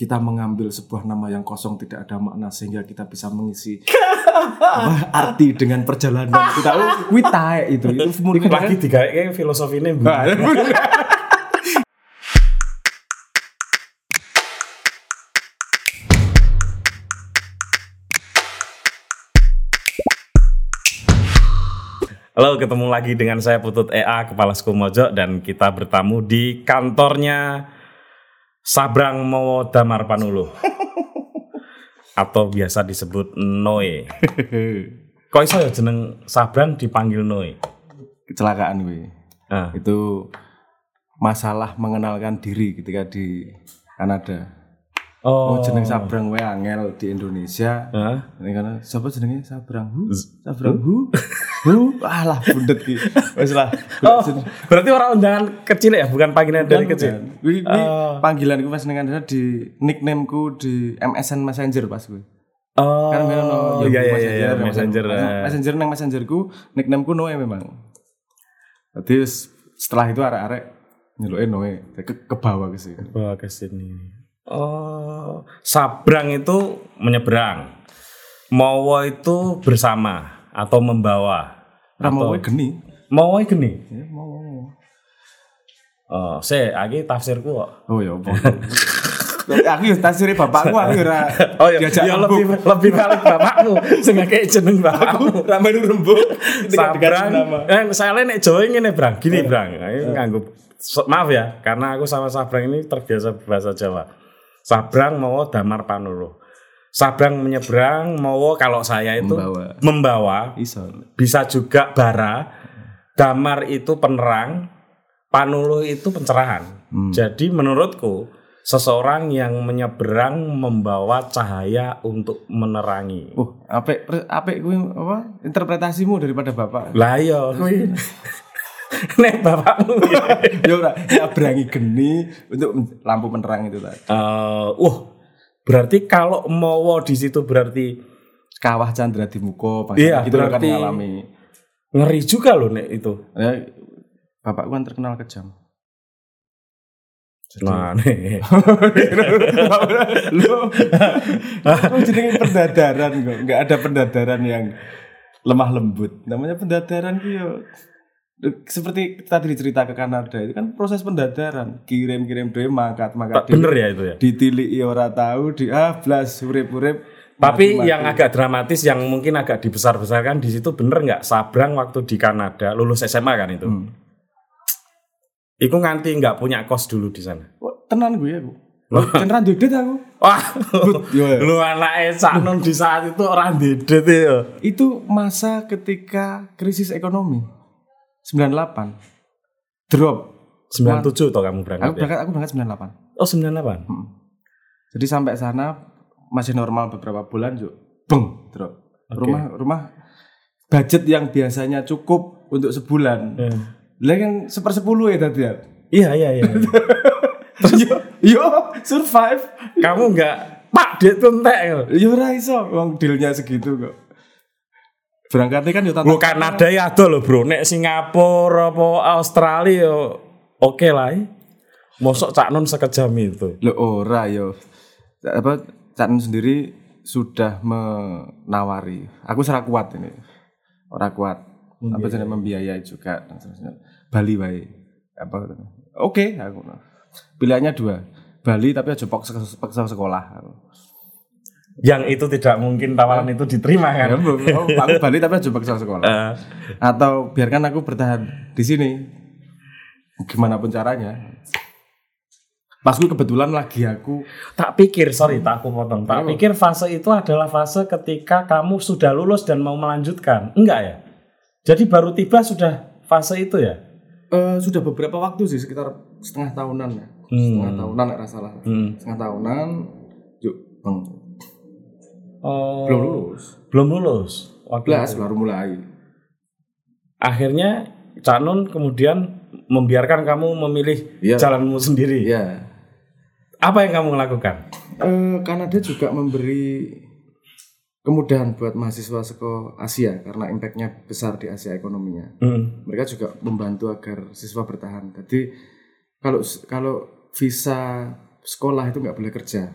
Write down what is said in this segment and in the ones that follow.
kita mengambil sebuah nama yang kosong tidak ada makna sehingga kita bisa mengisi apa, arti dengan perjalanan. Kita taek itu. Itu murni lagi digawe kayak filosofi ini Nah, Halo, ketemu lagi dengan saya Putut EA, Kepala Suku Mojok dan kita bertamu di kantornya Sabrang Mowo Damar Panuluh. Atau biasa disebut Noe. Kok iso ya jeneng Sabrang dipanggil Noe? kecelakaan gue Nah, itu masalah mengenalkan diri ketika di Kanada oh, oh jeneng Sabrang we angel di Indonesia. Hah? ini karena siapa jenenge? Sabrang hu Sabrang hu hu alah bundet ki wis lah. Oh, berarti orang undangan kecil ya, bukan panggilan dari kecil. Wi, wi Oh. panggilanku pas Kanada di nicknameku di MSN Messenger pas gue Oh, kan memang no, iya iya iya, iya, messenger. messenger. messenger nang messengerku nicknameku Noe memang. Jadi s- setelah itu arek-arek nyeluke Noe ke, ke bawah ke sini. Wah, ke sini. Oh, Sabrang itu menyeberang. Mowo itu bersama atau membawa. Ramo kowe geni Mowo gini. ya mau Oh, se, lagi tafsirku kok. oh ya aku yo tasire bapakku aku ora Oh iya, diajak ya lebih lebih balik bapakku sing kayak jeneng bapakku. ramai rembuk Sabrang. Eh, saya nek Jawa ngene, Brang. Gini, Brang. Ayo nganggo maaf ya, karena aku sama Sabrang ini terbiasa bahasa Jawa. Sabrang mau damar panuluh. Sabrang menyeberang, mau kalau saya itu Membawa. membawa, iso bisa juga bara. Damar itu penerang, panuluh itu pencerahan. Jadi menurutku seseorang yang menyeberang membawa cahaya untuk menerangi. Oh, apik apik kuwi apa interpretasimu daripada bapak. Lah iya. Nek bapakmu ya. ora berangi geni untuk lampu penerang itu tadi. Eh, wah, berarti kalau mowo di situ berarti Kawah Chandra di muka, Iya, gitu kan berarti- ngalami. ngeri juga loh nek itu. Ya, bapakku kan terkenal kejam. Nih. Lu jenenge pendadaran kok. Enggak ada pendadaran yang lemah lembut. Namanya pendadaran yo seperti tadi cerita ke Kanada itu kan proses pendadaran kirim-kirim duit mangkat mangkat bener ya itu ya. ditiliki ora tahu di ah blas urip-urip Tapi mati-mati. yang agak dramatis yang mungkin agak dibesar-besarkan di situ bener nggak Sabrang waktu di Kanada lulus SMA kan itu. Hmm. Iku nganti nggak punya kos dulu di sana. Tenan gue aku tenan duit aku Wah, lu anaknya Cak Nun di saat itu orang dedet ya. itu masa ketika krisis ekonomi 98 drop. 97 toh kamu berangkat aku ya? berangkat aku berangkat 98 Oh 98. jadi sampai sana masih normal beberapa bulan yuk. Beng drop. Rumah rumah budget yang biasanya cukup untuk sebulan. Ya. lah kan sepersepuluh ya tadi ya? Iya iya iya. yo, yo survive. Kamu nggak Pak dia tuntek ya. yo ora iso. Wong dealnya segitu kok berangkatnya kan yo Lu Kanada ya ada loh bro, nek Singapura apa Australia yo oke lah. eh. Mosok Cak Nun sekejam itu. Lo ora yo. Apa Cak Nun sendiri sudah menawari. Aku serah kuat ini. Ora kuat. Apa jenis membiayai juga dan seterusnya. Bali wae. Apa Oke, aku. Pilihannya dua. Bali tapi aja paksa paksa sekolah. Yang itu tidak mungkin tawaran itu diterima Ya, kan. oh, aku Bali tapi aja paksa sekolah. Eh, Atau biarkan aku bertahan di sini. Gimana pun caranya. Pas gue kebetulan lagi aku tak pikir, sorry tak aku potong. Tak pikir fase itu adalah fase ketika kamu sudah lulus dan mau melanjutkan. Enggak ya? Jadi baru tiba sudah fase itu ya? Eh, sudah beberapa waktu sih sekitar setengah tahunan ya setengah tahunan nggak salah Hmm. setengah tahunan yuk bang Oh, belum lulus belum lulus. Waktu belas baru mulai akhirnya Cak Nun kemudian membiarkan kamu memilih Iya. jalanmu sendiri. ya Apa yang kamu lakukan? Eh, Kanada juga memberi kemudahan buat mahasiswa sekolah Asia karena impactnya besar di Asia ekonominya Hmm. mereka juga membantu agar siswa bertahan jadi kalau kalau visa sekolah itu nggak boleh kerja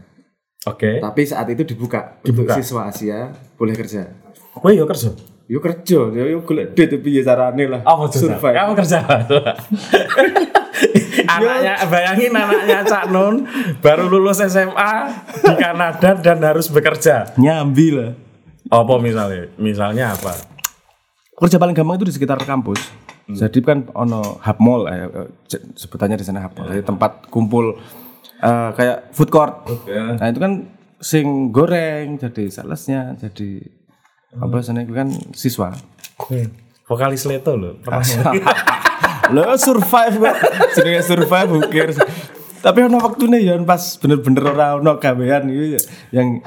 Oke. Tapi saat itu dibuka, Dibuka. untuk siswa Asia boleh kerja. Kowe yo kerja. Yo kerja, yo golek duit tapi piye carane lah. Apa tuh? Sa? survive. Kamu kerja. anaknya bayangin anaknya Cak Nun baru lulus SMA di Kanada dan harus bekerja. Nyambi lah. Apa misalnya? Misalnya apa? Kerja paling gampang itu di sekitar kampus. Jadi kan ono hub mall eh, eh, sebutannya di sana hub mall. Jadi tempat kumpul eh, kayak food court. Ya. Nah, itu kan sing goreng jadi salesnya jadi apa sana itu kan siswa. Vokalis Leto loh. Pernah Lo survive kok. Jenenge survive cares. Tapi ono waktune ya pas bener-bener ora ono gawean gitu ya. Yang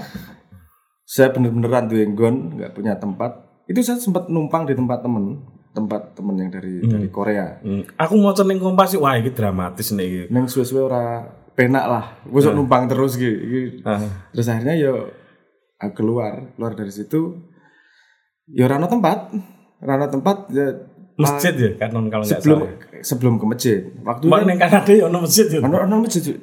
saya bener-beneran tuh nggon nggak punya tempat. Itu saya sempat numpang di tempat temen, tempat temen yang dari dari Korea. Hmm, Aku mau ceneng kompas sih. Wah, ini dramatis nih. iki. Neng suwe-suwe ora penak lah. Gue sok numpang terus gitu. Ah. Terus akhirnya yo aku keluar, keluar dari situ. Ya ora ono tempat. Ora ono tempat ya Masjid ya kan non kalau sebelum salah. sebelum ke masjid. Waktu neng Kanada ya ono masjid ya. Ono masjid. Cuk.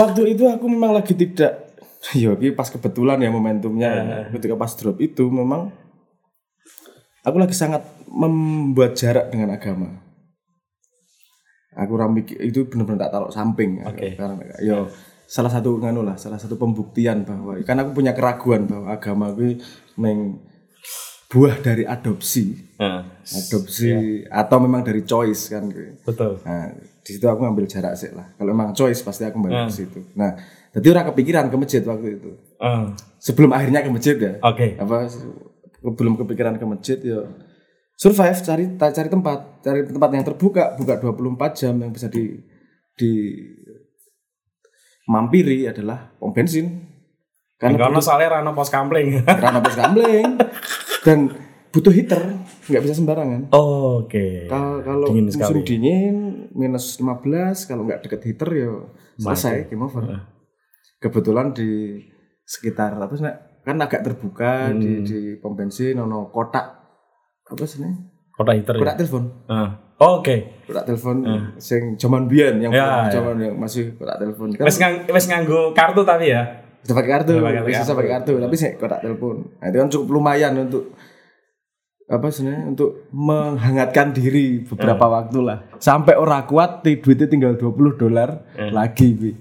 Waktu itu aku memang lagi tidak ya pas kebetulan ya momentumnya ketika pas drop itu memang aku lagi sangat membuat jarak dengan agama. Aku ramik itu benar-benar tak taruh samping Oke. karena yo salah satu nganu lah salah satu pembuktian bahwa kan aku punya keraguan bahwa agama gue meng buah dari adopsi Nah, adopsi atau memang dari choice kan gue. betul. Nah, di situ aku ngambil jarak sih lah. Kalau emang choice pasti aku balik ke situ. Nah, jadi orang kepikiran ke masjid waktu itu. Ah, Sebelum akhirnya ke masjid ya. Oke. Apa belum kepikiran ke masjid ya survive cari cari tempat, cari tempat yang terbuka, buka 24 jam yang bisa di di mampiri adalah pom bensin. Karena Karena soalnya rano pos kampling. karena bos gambling dan butuh heater, nggak bisa sembarangan. Oke. Kalau kalau Dingin musim sekali. dingin minus 15 kalau nggak deket heater ya selesai game over. Kebetulan di sekitar apa sih kan agak terbuka Hmm. di di pom bensin ono kotak apa sih nih? Kota heater ya. Kotak telepon. Ah, Oke. Kotak telepon sing zaman biyen yang Ya, zaman yang masih kotak telepon. Kan Wes ngang wes nganggo kartu tapi ya. bisa pakai kartu, bisa pakai kartu, tapi sih kotak telepon. Nah, itu kan cukup lumayan untuk apa sebenarnya untuk menghangatkan diri beberapa waktu lah. Sampai ora kuat, duitnya tinggal 20 dolar lagi bi.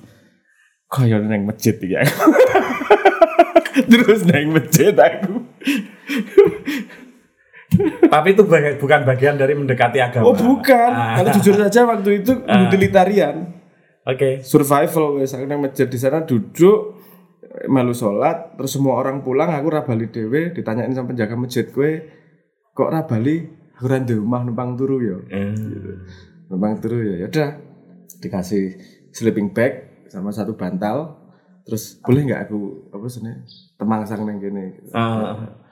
Kaya neng masjid ya. Terus neng masjid aku. Tapi itu bukan bagian dari mendekati agama. Oh bukan, Ah. kalau jujur saja waktu itu utilitarian. Oke. survival wes aku nang masjid di sana duduk malu sholat terus semua orang pulang aku ra bali dhewe ditanyain sama penjaga masjid kue kok ra bali aku ra ndek omah numpang turu ya Hmm. numpang turu ya ya udah dikasih sleeping bag sama satu bantal terus boleh nggak aku apa sih temang sang neng kene Ah.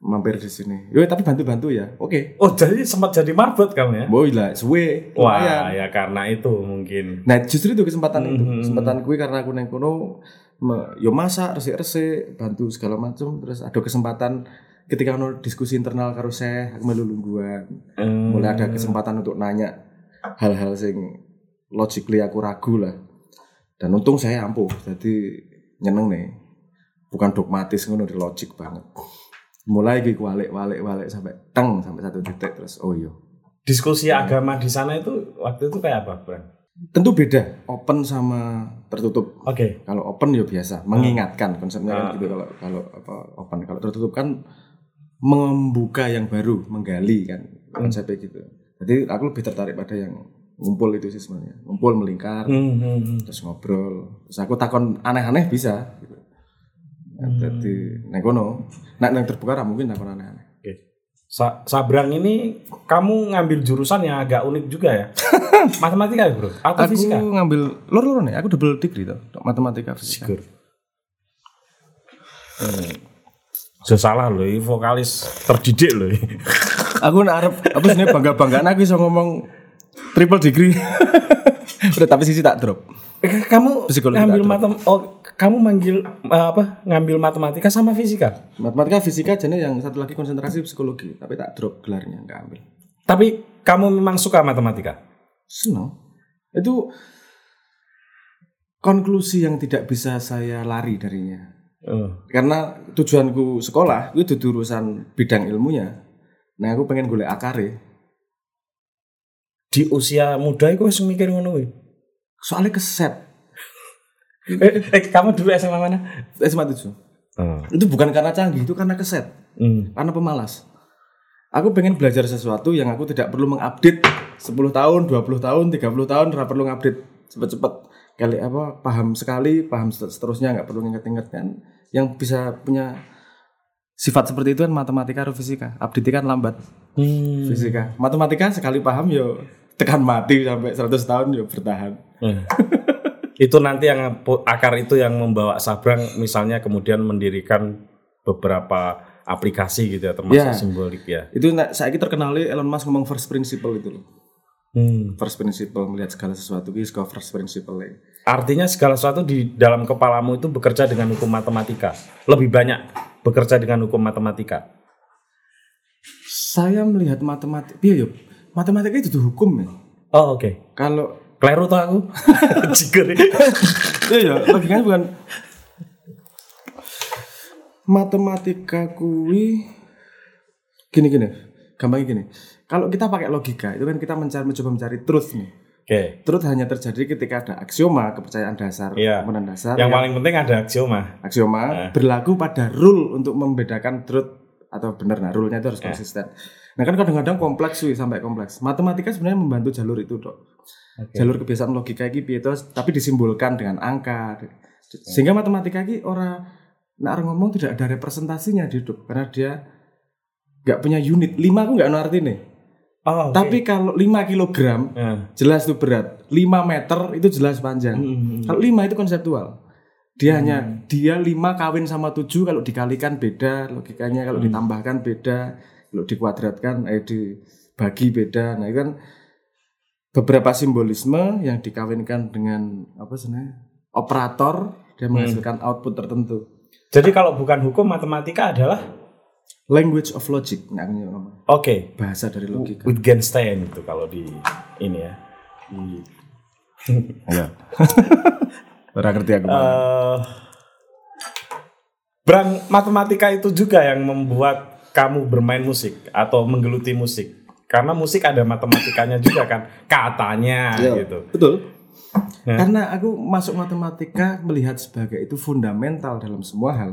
Mampir di sini yo tapi bantu bantu ya oke Oh jadi sempat jadi marbot kamu ya? boy lah suwe Wah lumayan. ya karena itu mungkin. Nah justru itu kesempatan itu Mhm. kesempatan gue karena aku neng kono yo masak resik resik bantu segala macam terus ada kesempatan ketika ono diskusi internal karo saya aku melu lungguan Hmm. mulai ada kesempatan untuk nanya hal-hal sing logically aku ragu lah dan untung saya ampuh jadi nyeneng nih bukan dogmatis ngono logik banget mulai gitu walik walik walik sampai teng sampai satu titik terus oh iya Diskusi agama di sana itu waktu itu kayak apa, Bang? tentu beda open sama tertutup Oke. Kalau open ya biasa, mengingatkan konsepnya kan Ah. gitu kalau kalau apa open. Kalau tertutup kan membuka yang baru, menggali kan konsepnya gitu. Jadi aku lebih tertarik pada yang ngumpul itu sih sebenarnya. Ngumpul melingkar, Hmm, hmm, hmm. terus ngobrol. Terus aku takon aneh-aneh bisa Nah, Jadi nek kono, nek yang terbuka ra mungkin takon aneh-aneh. Oke. Sa- Sabrang ini kamu ngambil jurusan yang agak unik juga ya? Matematika ya, Bro? Atau Aku fisika? ngambil lor lor nih, aku double degree tuh, matematika fisika. Sigur. Hmm. So, salah loh, vokalis terdidik loh. aku nak arep apa sih bangga banggaan aku bisa ngomong triple degree udah tapi sisi tak drop kamu Psikologi ngambil matem oh kamu manggil apa ngambil matematika sama fisika matematika fisika jadi yang satu lagi konsentrasi psikologi tapi tak drop gelarnya nggak ambil tapi kamu memang suka matematika seneng itu konklusi yang tidak bisa saya lari darinya. Oh. Karena tujuanku sekolah itu dudu urusan bidang ilmunya. Nah, aku pengen golek akare. Di usia muda itu wis mikir ngono kuwi. Soalnya keset. Eh, eh, kamu dulu SMA mana? SMA 7. Oh. Itu bukan karena canggih, itu karena keset. Hmm. Karena pemalas. Aku pengen belajar sesuatu yang aku tidak perlu mengupdate 10 tahun, 20 tahun, 30 tahun, nggak perlu ngupdate cepet-cepet. Kali apa paham sekali, paham set- seterusnya nggak perlu inget-inget kan. Yang bisa punya sifat seperti itu kan matematika atau fisika. Update kan lambat Hmm. fisika. Matematika sekali paham yo tekan mati sampai 100 tahun yo bertahan. Hmm. itu nanti yang akar itu yang membawa Sabrang misalnya kemudian mendirikan beberapa aplikasi gitu ya termasuk Ya. simbolik ya. Itu saya terkenal Elon Musk ngomong first principle itu loh. Hmm. First principle melihat segala sesuatu itu first principle. Artinya segala sesuatu di dalam kepalamu itu bekerja dengan hukum matematika. Lebih banyak bekerja dengan hukum matematika. Saya melihat matematika, iya yuk, matematika itu tuh hukum ya. Oh oke. Kalau Kleru tuh aku. Jiger. iya ya, logikanya bukan matematika kui gini gini, gampangnya gini. Kalau kita pakai logika itu kan kita mencari mencoba mencari truth nih. Oke. Truth hanya terjadi ketika ada aksioma, kepercayaan dasar, Iya. kebenaran dasar. Yang yang- paling penting ada aksioma. aksioma Eh. berlaku pada rule untuk membedakan truth atau benar. Nah, rule-nya itu harus Eh. konsisten. Nah, kan kadang-kadang kompleks sih sampai kompleks. Matematika sebenarnya membantu jalur itu, Dok. Oke. Jalur kebiasaan logika piye to, tapi disimbolkan dengan angka. Sehingga matematika iki ora nek arep ngomong tidak ada representasinya di hidup karena dia nggak punya unit. 5 aku nggak ngerti nih. Oh, oke. Tapi kalau 5 kilogram Eh. jelas itu berat. 5 meter itu jelas panjang. Hmm. Kalau 5 itu konseptual. Dia hanya dia 5 kawin sama 7 kalau dikalikan beda logikanya, kalau ditambahkan beda, kalau dikuadratkan eh dibagi beda. Nah, itu kan beberapa simbolisme yang dikawinkan dengan apa sebenarnya? operator dia menghasilkan output tertentu. Jadi kalau bukan hukum matematika adalah Language of logic, nah, ngomong. oke. bahasa dari logika. Wittgenstein itu kalau di ini ya. Di, Iya. Ora ngerti aku. Eh, Brang, matematika itu juga yang membuat kamu bermain musik atau menggeluti musik. Karena musik ada matematikanya juga kan, katanya Iya, gitu. Betul. Ya. Karena aku masuk matematika melihat sebagai itu fundamental dalam semua hal.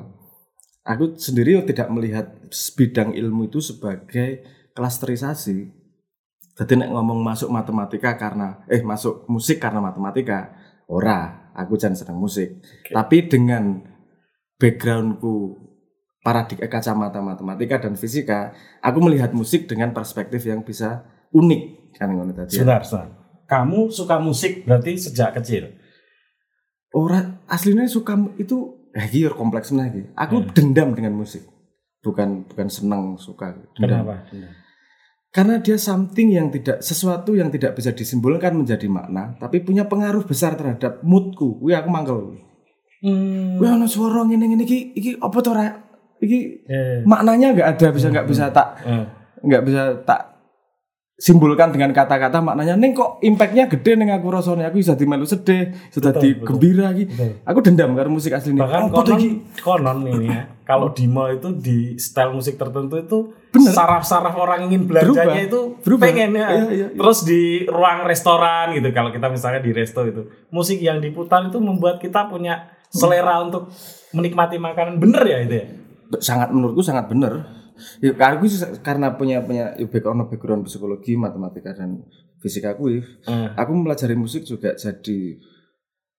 Aku sendiri tidak melihat bidang ilmu itu sebagai klasterisasi. Jadi nek ngomong masuk matematika karena eh masuk musik karena matematika, ora, aku jangan sedang musik. Tapi dengan backgroundku paradigma kacamata matematika dan fisika, aku melihat musik dengan perspektif yang bisa unik kan ngono tadi. ya. Sebentar, sebentar. Kamu suka musik berarti sejak kecil. Orang aslinya suka itu eh iya kompleks lagi. Aku Hmm. dendam dengan musik. Bukan bukan senang suka. Dendam. Kenapa? Karena dia something yang tidak sesuatu yang tidak bisa disimbolkan menjadi makna, tapi punya pengaruh besar terhadap moodku. Wih aku mangkel. Hmm. Wih ono suara ngene ngene iki iki apa to? Iki Eh, maknanya nggak ada bisa nggak bisa tak eh. nggak bisa tak simbolkan dengan kata-kata maknanya neng kok impactnya gede neng aku rasanya aku bisa dimelu sedih sudah di gembira Betul. aku dendam karena musik asli ini Bahkan tuh konon, konon ini ya. Kalau di mall itu di style musik tertentu itu saraf-saraf orang ingin belanjanya Berubah. itu Berubah. pengen ya. Iya, iya, iya. Terus di ruang restoran gitu kalau kita misalnya di resto itu musik yang diputar itu membuat kita punya selera untuk menikmati makanan bener ya itu ya. Sangat menurutku sangat benar ya, aku sih karena punya punya ya, background background psikologi matematika dan fisika aku Eh, aku mempelajari musik juga jadi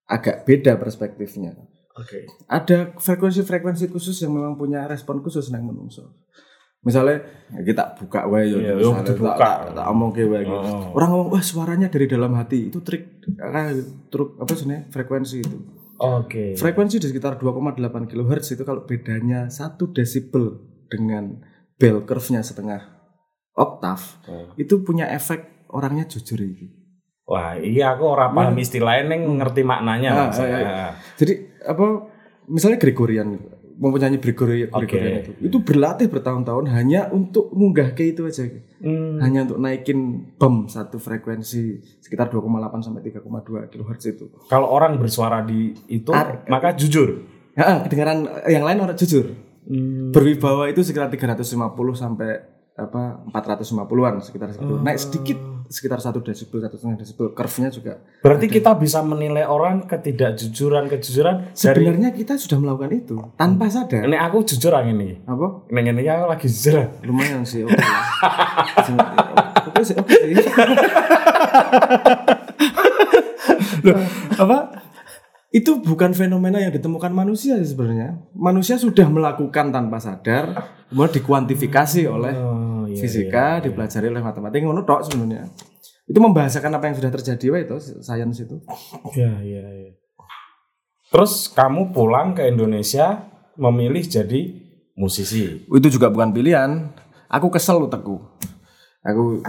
agak beda perspektifnya Oke. ada frekuensi-frekuensi khusus yang memang punya respon khusus nang menungso. Misalnya ya kita buka wae yo, Iya, misalnya dibuka. tak, tak, tak omong ke wae. gitu. Oh. Orang ngomong wah suaranya dari dalam hati itu trik ah, truk apa sebenarnya frekuensi itu. Oke. Frekuensi di sekitar 2,8 kHz itu kalau bedanya 1 desibel dengan bell curve-nya setengah oktav Oh. itu punya efek orangnya jujur itu. Wah, iya aku ora paham istilahnya neng ngerti maknanya Ah, maksudnya. ah, ah. Jadi apa misalnya Gregorian mau penyanyi Gregory Gregorian Oke. itu itu berlatih bertahun-tahun hanya untuk ngunggah ke itu aja Hmm. hanya untuk naikin bem satu frekuensi sekitar 2,8 sampai 3,2 kHz itu. Kalau orang bersuara di itu Ar- maka jujur. Ya, kedengaran eh, yang lain orang jujur. Hmm. Berwibawa itu sekitar 350 sampai apa 450-an sekitar situ. Naik sedikit sekitar 1 desibel, 1,5 desibel. Curve-nya juga. Berarti kita bisa menilai orang ketidakjujuran kejujuran dari Sebenarnya kita sudah melakukan itu tanpa sadar. ini aku jujur ang ini. Apa? Ini ini aku lagi jujur. ah. Lumayan sih, oke. Oke sih, oke sih. Loh, apa? Itu bukan fenomena yang ditemukan manusia sebenarnya. Manusia sudah melakukan tanpa sadar, kemudian dikuantifikasi oleh Oh, iya, fisika, dipelajari oleh matematika, ngono tok sebenarnya. Itu membahasakan apa yang sudah terjadi wae itu sains itu. Iya, iya, iya. Terus kamu pulang ke Indonesia memilih jadi musisi. Itu juga bukan pilihan. Aku kesel utekku. Aku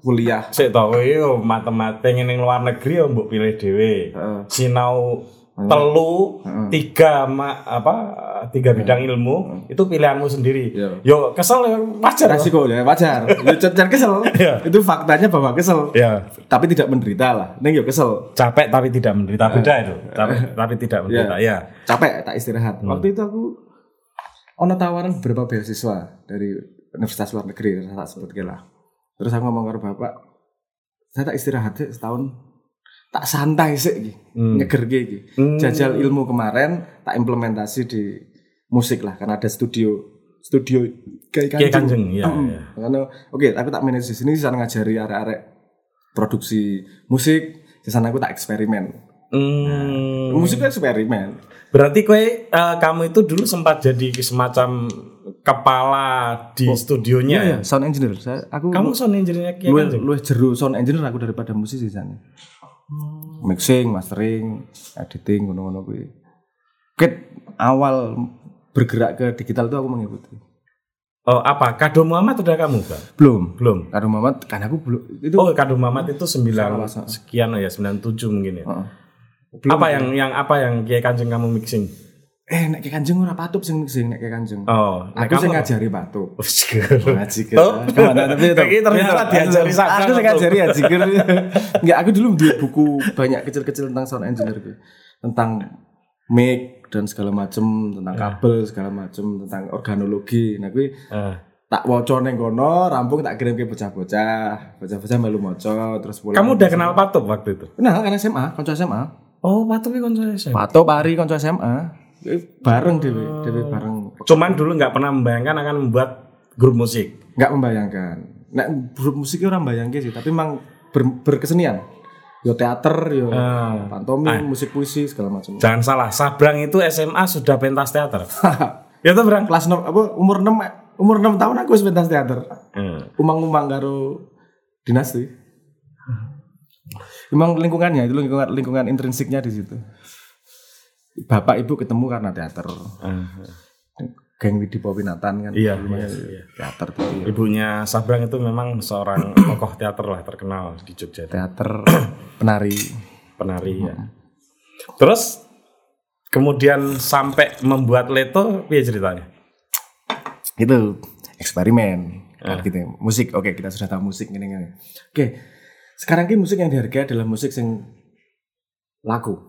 kuliah Sik kowe yo matematika ning luar negeri yo mbok pilih dhewe. Heeh. Sinau telu tiga ma, apa tiga bidang ilmu itu pilihanmu sendiri. Iya. Yo kesel wajar. resiko ya wajar. Ya, jangan kesel. Iya. Itu faktanya bahwa kesel. Ya, Tapi tidak menderita lah. Neng ya kesel. capek tapi tidak menderita beda itu. Tapi, tapi tidak menderita ya. Capek tak istirahat. Waktu itu aku ono tawaran beberapa beasiswa dari universitas luar negeri saya tak sebut lah. Terus aku ngomong ke bapak, saya tak istirahat sih setahun tak santai sih. Hmm. Nyeger. Hmm. Jajal ilmu kemarin tak implementasi di musik lah karena ada studio studio kayak Kanjeng ya. Ya. Karena oke, aku tak manage di sini sana ngajari arek-arek produksi musik, di sana aku tak eksperimen. Hmm. Musik itu eksperimen. Berarti kue eh, kamu itu dulu sempat jadi semacam kepala di studionya. Iya, sound engineer. Saya aku Kamu sound engineer Kiai lu lu jeru sound engineer aku daripada musisi sana. Mixing, mastering, editing ngono-ngono kuwi. Ket awal bergerak ke digital itu aku mengikuti. Oh, apa? Kado Muhammad udah kamu, Bang? Belum. Belum. Kado Muhammad kan aku belum itu Oh, Kado Muhammad itu 9 Salah, salah. sekian oh ya, 97 mungkin ya. Heeh. Apa yang yang apa yang Kiai Kanjeng kamu mixing? Eh, nek kanjeng ora patut sing mixing nek kanjeng. Oh, nek aku sing ngajari patut. Oh, seger. Ngaji ke. Oh. Tapi itu. Ini ternyata diajari Aku sing ngajari ya jikir. Enggak, aku dulu duwe buku banyak kecil-kecil tentang sound engineer gitu. Tentang mic dan segala macem, tentang kabel segala macem, tentang organologi. Nah, kuwi Eh, tak waca ning kono, rampung tak kirim ke bocah-bocah. Bocah-bocah melu maca terus pulang. kamu udah kenal Patup waktu itu? Nah, kan SMA, kanca SMA. Oh, Patup itu konco SMA. Pato Pari kanca SMA. Eh, Bareng dhewe, dhewe bareng. Cuman dulu nggak pernah membayangkan akan membuat grup musik. nggak membayangkan. Nek grup musik orang bayangke sih, tapi memang ber- berkesenian. Yo teater, yo Ah. pantomim, musik puisi segala macam. Jangan salah, Sabrang itu SMA sudah pentas teater. ya tuh, Brang. Kelas 6 apa umur 6 umur 6 tahun aku wis pentas teater. Hmm. Umang-umang karo dinasti. Emang lingkungannya itu lingkungan lingkungan intrinsiknya di situ. Bapak ibu ketemu karena teater. Geng Widi Powinatan kan. Iya, Rumahnya iya, iya. Teater gitu ya. Ibunya Sabrang itu memang seorang tokoh teater lah terkenal di Jogja. Teater penari. penari ya. Terus kemudian sampai membuat Leto, piye ceritanya? itu eksperimen kan gitu musik oke kita sudah tahu musik gini gini oke sekarang ini musik yang dihargai adalah musik yang lagu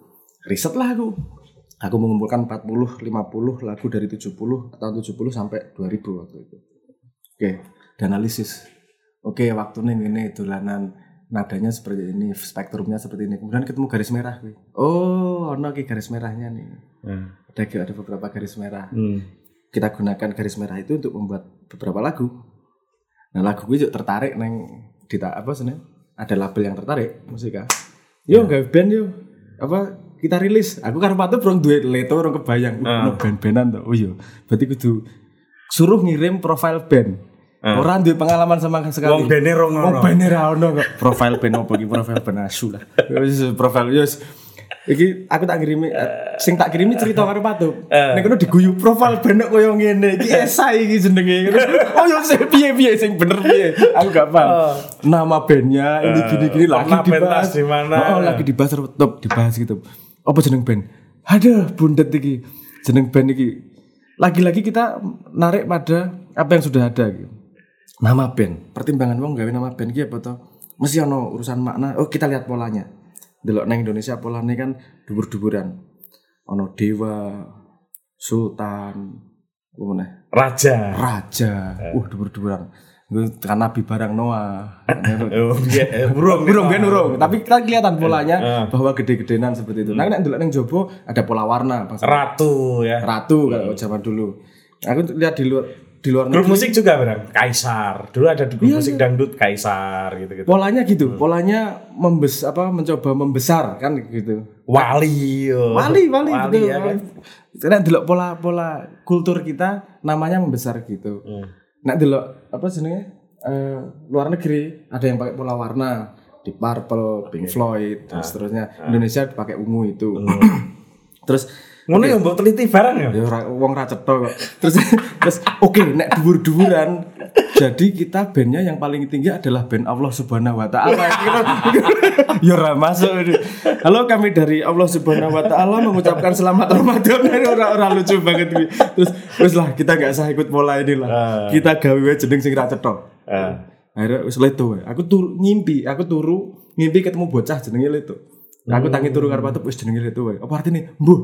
riset lagu aku mengumpulkan 40 50 lagu dari 70 atau 70 sampai 2000 waktu itu. Oke dan analisis oke waktunya ini dolanan nadanya seperti ini spektrumnya seperti ini. Kemudian ketemu garis merah kuwi. oh ono iki garis merahnya nih. Ada ada beberapa garis merah. Hmm. kita gunakan garis merah itu untuk membuat beberapa lagu. Nah lagu gue juga tertarik neng di apa sih ada label yang tertarik musika. Yo nggak band yo. Apa kita rilis. Aku karena patuh belum duit leto orang kebayang. Uh, no band-bandan tuh. Oh iya. Berarti kudu suruh ngirim profile band. Orang duit pengalaman sama sekali. Wong bene ro Wong ngono. band ra ono kok. Profile band opo iki profile band asu lah. Wis profile yos. Iki aku tak kirimi eh, sing tak kirimi cerita karo Patu. Nek kono diguyu profile band kok koyo ngene. Iki esai iki jenenge. Oh yo sing piye-piye sing bener piye. Aku gak paham. Nama bandnya ini gini-gini lagi dibahas. di mana? Oh, lagi dibahas top dibahas gitu. Apa jeneng band? Aduh, bundet iki. Jeneng band iki. Lagi-lagi kita narik pada apa yang sudah ada gitu. nama band pertimbangan wong gawe nama band ki apa to mesti ono urusan makna oh kita lihat polanya delok nang Indonesia polanya kan dubur-duburan ono dewa sultan Raja. raja uh dubur-duburan Tekan nabi barang Noah Oh, iya, eh, burung. burung kan burung tapi kita kelihatan polanya Eh. bahwa gede-gedenan seperti itu nah nek delok nang jowo ada pola warna Ratu ya. ratu kalau zaman dulu aku lihat di luar di luar Grup musik juga berang. Kaisar. Dulu ada grup musik dangdut Kaisar gitu-gitu. polanya gitu polanya membes apa mencoba membesar kan gitu Wali. wali wali, Wali betul ya kan. karena delok pola pola kultur kita namanya membesar gitu Hmm. Nek delok apa jenenge eh, luar negeri ada yang pakai pola warna di Purple, Pink Floyd dan seterusnya. Indonesia dipakai ungu itu. terus Ngono ya mbok teliti barang ya. ya wong ra cetha kok. Terus terus oke nek dhuwur-dhuwuran jadi kita bandnya yang paling tinggi adalah band Allah Subhanahu wa taala. ya ora masuk ini. Halo kami dari Allah Subhanahu wa taala mengucapkan selamat Ramadan. Ora ora lucu banget ini. Terus terus lah kita nggak usah ikut pola ini lah. Kita gawe jeneng sing ra cetha. Ah. Akhirnya wis leto. Aku turu ngimpi, aku turu ngimpi ketemu bocah jenenge leto. Aku tangi turu karo patep wis jenenge leto wae. Apa artinya? Mbuh.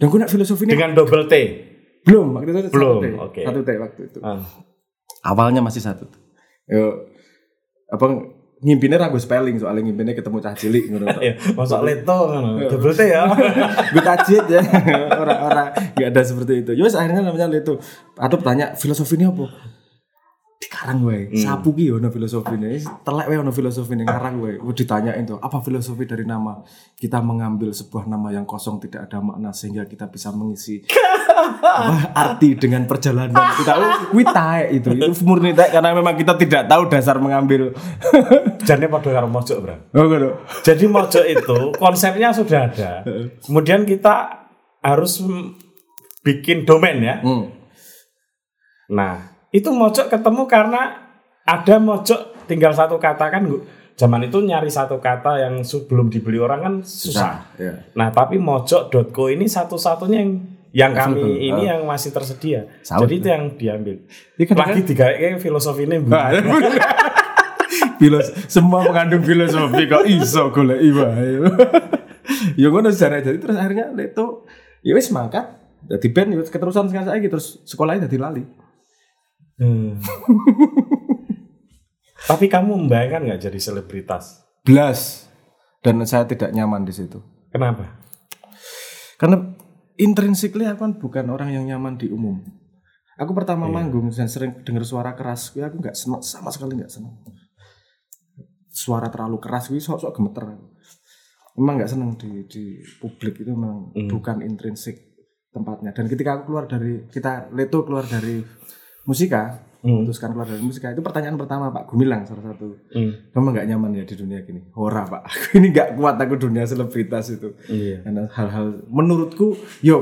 Dan gue nak filosofi ini Dengan double T. belum waktu itu Belum, satu T. oke. Satu T waktu itu. Ah. Awalnya masih satu. Yo apa ngimpinnya ragu spelling soalnya ngimpinnya ketemu cah cilik ngono. Ya, masuk leto ngono. Double T ya. gue tajid ya orang-orang nggak ada seperti itu Yos akhirnya namanya itu atau tanya filosofi ini apa dikarang wae sapu ki ono filosofi ini. Telek wae ono filosofi ini ngarang wae. Ditanyain tuh apa filosofi dari nama? Kita mengambil sebuah nama yang kosong tidak ada makna sehingga kita bisa mengisi apa, arti dengan perjalanan kita. Wih taek itu. Itu murni taek karena memang kita tidak tahu dasar mengambil. Jane padha karo mojok, Bro. oh gitu Jadi mojok itu konsepnya sudah ada. Kemudian kita harus bikin domain ya. hmm. Nah, itu mojok ketemu karena ada mojok tinggal satu kata kan Bu. zaman itu nyari satu kata yang sebelum dibeli orang kan susah. Nah, ya. Nah, tapi mojok.co ini satu-satunya yang yang kami ini yang masih tersedia. Jadi itu yang diambil. Ini kadang- Lagi digawe filosofi ini Bu. Nah, Filos semua mengandung filosofi kok iso golek wae. ya ngono sejarah jadi terus akhirnya Leto ya wis mangkat dadi band ya keterusan sekarang saiki terus sekolahnya dadi lali. Hmm. tapi kamu membayangkan nggak jadi selebritas? Blas dan saya tidak nyaman di situ. Kenapa? Karena intrinsically aku kan bukan orang yang nyaman di umum. Aku pertama manggung dan sering dengar suara keras, ya aku nggak senang sama sekali nggak senang. Suara terlalu keras, gue sok-sok gemeter. aku. Memang nggak senang di di publik itu memang bukan intrinsik tempatnya. Dan ketika aku keluar dari kita Leto keluar dari musika, memutuskan keluar dari musika itu pertanyaan pertama Pak Gumilang salah satu. Hmm. Kamu nggak nyaman ya di dunia gini? Ora Pak, aku ini nggak kuat aku dunia selebritas itu Iya. karena hal-hal menurutku yo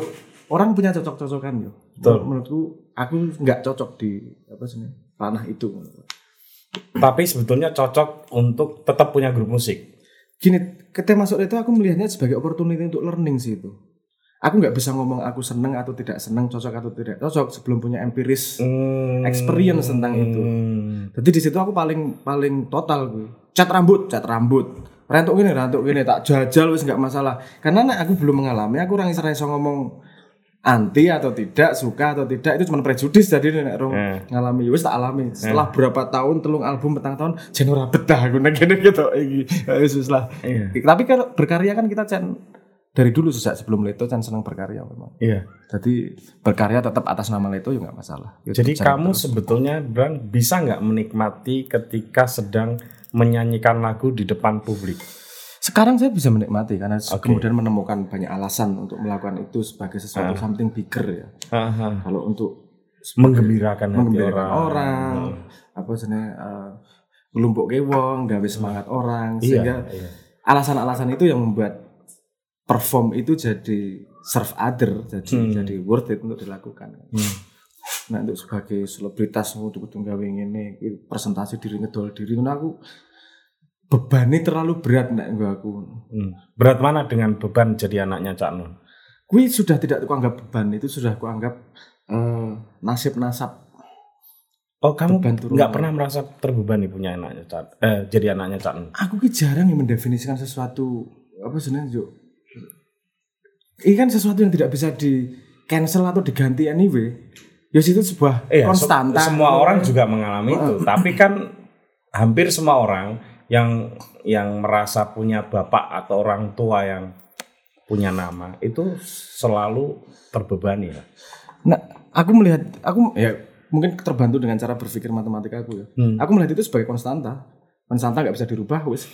orang punya cocok-cocokan yo Betul. menurutku aku nggak cocok di apa sih ranah itu Tapi sebetulnya cocok untuk tetap punya grup musik. gini ketika masuk itu aku melihatnya sebagai opportunity untuk learning sih itu aku nggak bisa ngomong aku seneng atau tidak seneng cocok atau tidak cocok sebelum punya empiris Hmm. experience tentang itu. Hmm. jadi di situ aku paling paling total gue cat rambut cat rambut. Rentuk gini rentuk gini tak jajal wis nggak masalah. Karena nek aku belum mengalami aku orang iso ngomong anti atau tidak suka atau tidak itu cuma prejudis jadi nek rong Eh. ngalami. Wis tak alami. Setelah berapa tahun telung album petang tahun jen ora betah aku nek gitu iki. Wis lah. Iya. tapi kalau berkarya kan kita can dari dulu sejak sebelum Leto can senang berkarya memang Iya. jadi berkarya tetap atas nama Leto ya nggak masalah Ya, Jadi kamu sebetulnya Bang bisa nggak menikmati ketika sedang menyanyikan lagu di depan publik? Sekarang saya bisa menikmati karena kemudian menemukan banyak alasan untuk melakukan itu sebagai sesuatu something bigger ya. Kalau untuk Menggembirakan menggembirakan orang. orang, apa sebenarnya uh, ngelumpuk wong, gawe semangat orang Iya, sehingga iya. alasan-alasan itu yang membuat perform itu jadi serve other, jadi Hmm. jadi worth it untuk dilakukan. Nah untuk sebagai selebritas untuk kudu gawe ngene iki presentasi diri ngedol diri ngono aku bebannya terlalu berat nek nggo aku. Hmm. Berat mana dengan beban jadi anaknya Cak Nun? Kui sudah tidak kuanggap beban itu sudah kuanggap eh, nasib nasab Oh kamu nggak pernah merasa terbebani punya anaknya Cak? Eh, jadi anaknya Cak Nun? aku ki jarang yang mendefinisikan sesuatu apa sebenarnya ini kan sesuatu yang tidak bisa di cancel atau diganti anyway. Ya itu sebuah Iya, se- konstanta semua orang juga mengalami itu. Tapi kan hampir semua orang yang yang merasa punya bapak atau orang tua yang punya nama itu selalu terbebani ya. nah aku melihat aku ya mungkin terbantu dengan cara berpikir matematika aku ya. Hmm. aku melihat itu sebagai konstanta. Konstanta nggak bisa dirubah wis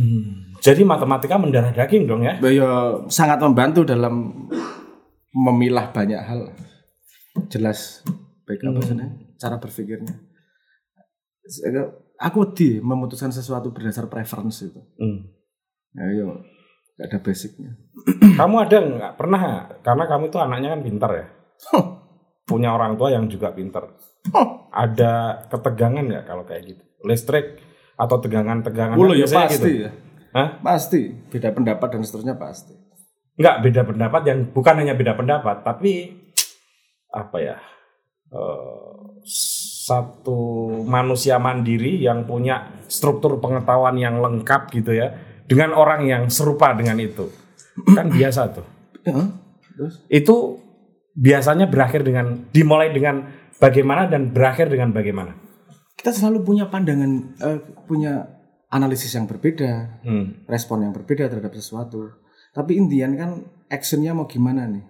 nangke Jadi matematika mendarah daging dong ya? ya sangat membantu dalam memilah banyak hal. Jelas baik apa sih cara berpikirnya. Aku di memutuskan sesuatu berdasar preference itu. Hmm. ya yo gak ada basicnya. Kamu ada nggak? Pernah? Karena kamu itu anaknya kan pintar ya, punya orang tua yang juga pintar. Ada ketegangan nggak kalau kayak gitu? Listrik atau tegangan-tegangan? Mulu ya biasanya pasti gitu. ya Hah? pasti beda pendapat dan seterusnya pasti Nggak beda pendapat yang bukan hanya beda pendapat, tapi apa ya? eh, satu manusia mandiri yang punya struktur pengetahuan yang lengkap gitu ya, dengan orang yang serupa dengan itu, kan biasa tuh. ya, terus Itu biasanya berakhir dengan dimulai dengan bagaimana dan berakhir dengan bagaimana. Kita selalu punya pandangan eh, punya analisis yang berbeda Hmm. respon yang berbeda terhadap sesuatu. Tapi Indian kan actionnya mau gimana nih?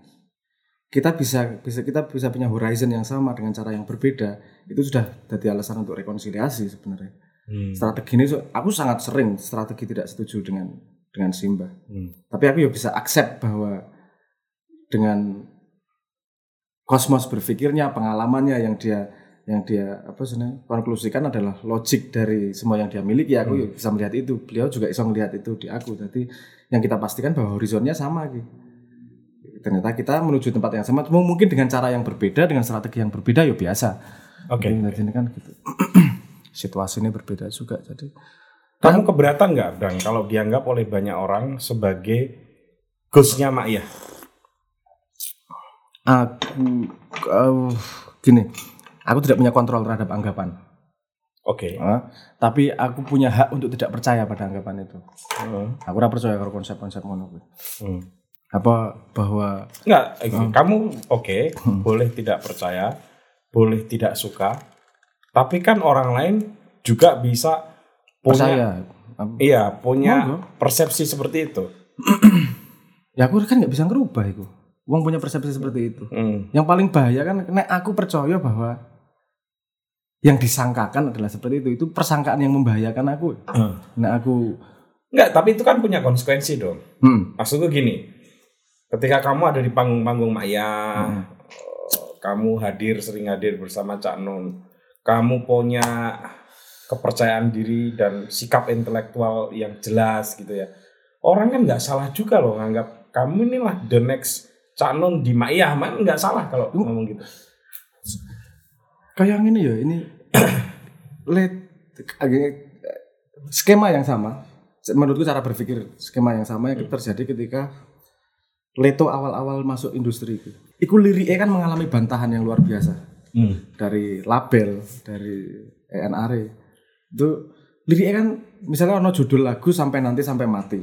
Kita bisa bisa kita bisa punya horizon yang sama dengan cara yang berbeda. Itu sudah jadi alasan untuk rekonsiliasi sebenarnya. Hmm. Strategi ini aku sangat sering strategi tidak setuju dengan dengan Simba. Hmm. Tapi aku ya bisa accept bahwa dengan kosmos berpikirnya, pengalamannya yang dia yang dia apa sebenarnya konklusikan adalah logik dari semua yang dia miliki. Aku ya bisa melihat itu. Beliau juga bisa melihat itu di aku. Jadi yang kita pastikan bahwa horizonnya sama gitu. Ternyata kita menuju tempat yang sama, cuma mungkin dengan cara yang berbeda, dengan strategi yang berbeda ya biasa. Oke. Jadi ini kan gitu. Situasinya berbeda juga. Jadi Kamu keberatan nggak, Bang, kalau dianggap oleh banyak orang sebagai gusnya Mak Iyah? aku uh, gini, aku tidak punya kontrol terhadap anggapan. Oke. Ah, tapi aku punya hak untuk tidak percaya pada anggapan itu. Hmm. Aku ora percaya kalau konsep-konsep ngono. Hmm. Apa bahwa Enggak, eh, kamu oke, boleh tidak percaya, boleh tidak suka, tapi kan orang lain juga bisa punya, percaya? Iya, punya persepsi seperti itu. Ya aku kan nggak bisa ngerubah itu. Wong punya persepsi seperti itu. Hmm. Yang paling bahaya kan nek aku percaya bahwa yang disangkakan adalah seperti itu. Itu persangkaan yang membahayakan aku. Hmm. Nah aku Enggak, tapi itu kan punya konsekuensi dong. hmm, Maksudku gini, ketika kamu ada di panggung-panggung Maya, Hmm. kamu hadir sering hadir bersama Cak Nun, kamu punya kepercayaan diri dan sikap intelektual yang jelas gitu ya. Orang kan nggak salah juga loh nganggap kamu inilah the next Cak Nun di Maya, man nggak salah kalau ngomong gitu. kayak yang ini ya ini let skema yang sama menurutku cara berpikir skema yang sama yang terjadi ketika Leto awal-awal masuk industri itu. Iku liriknya kan mengalami bantahan yang luar biasa Hmm. dari label, dari ENR. Itu liriknya kan misalnya ono judul lagu sampai nanti sampai mati.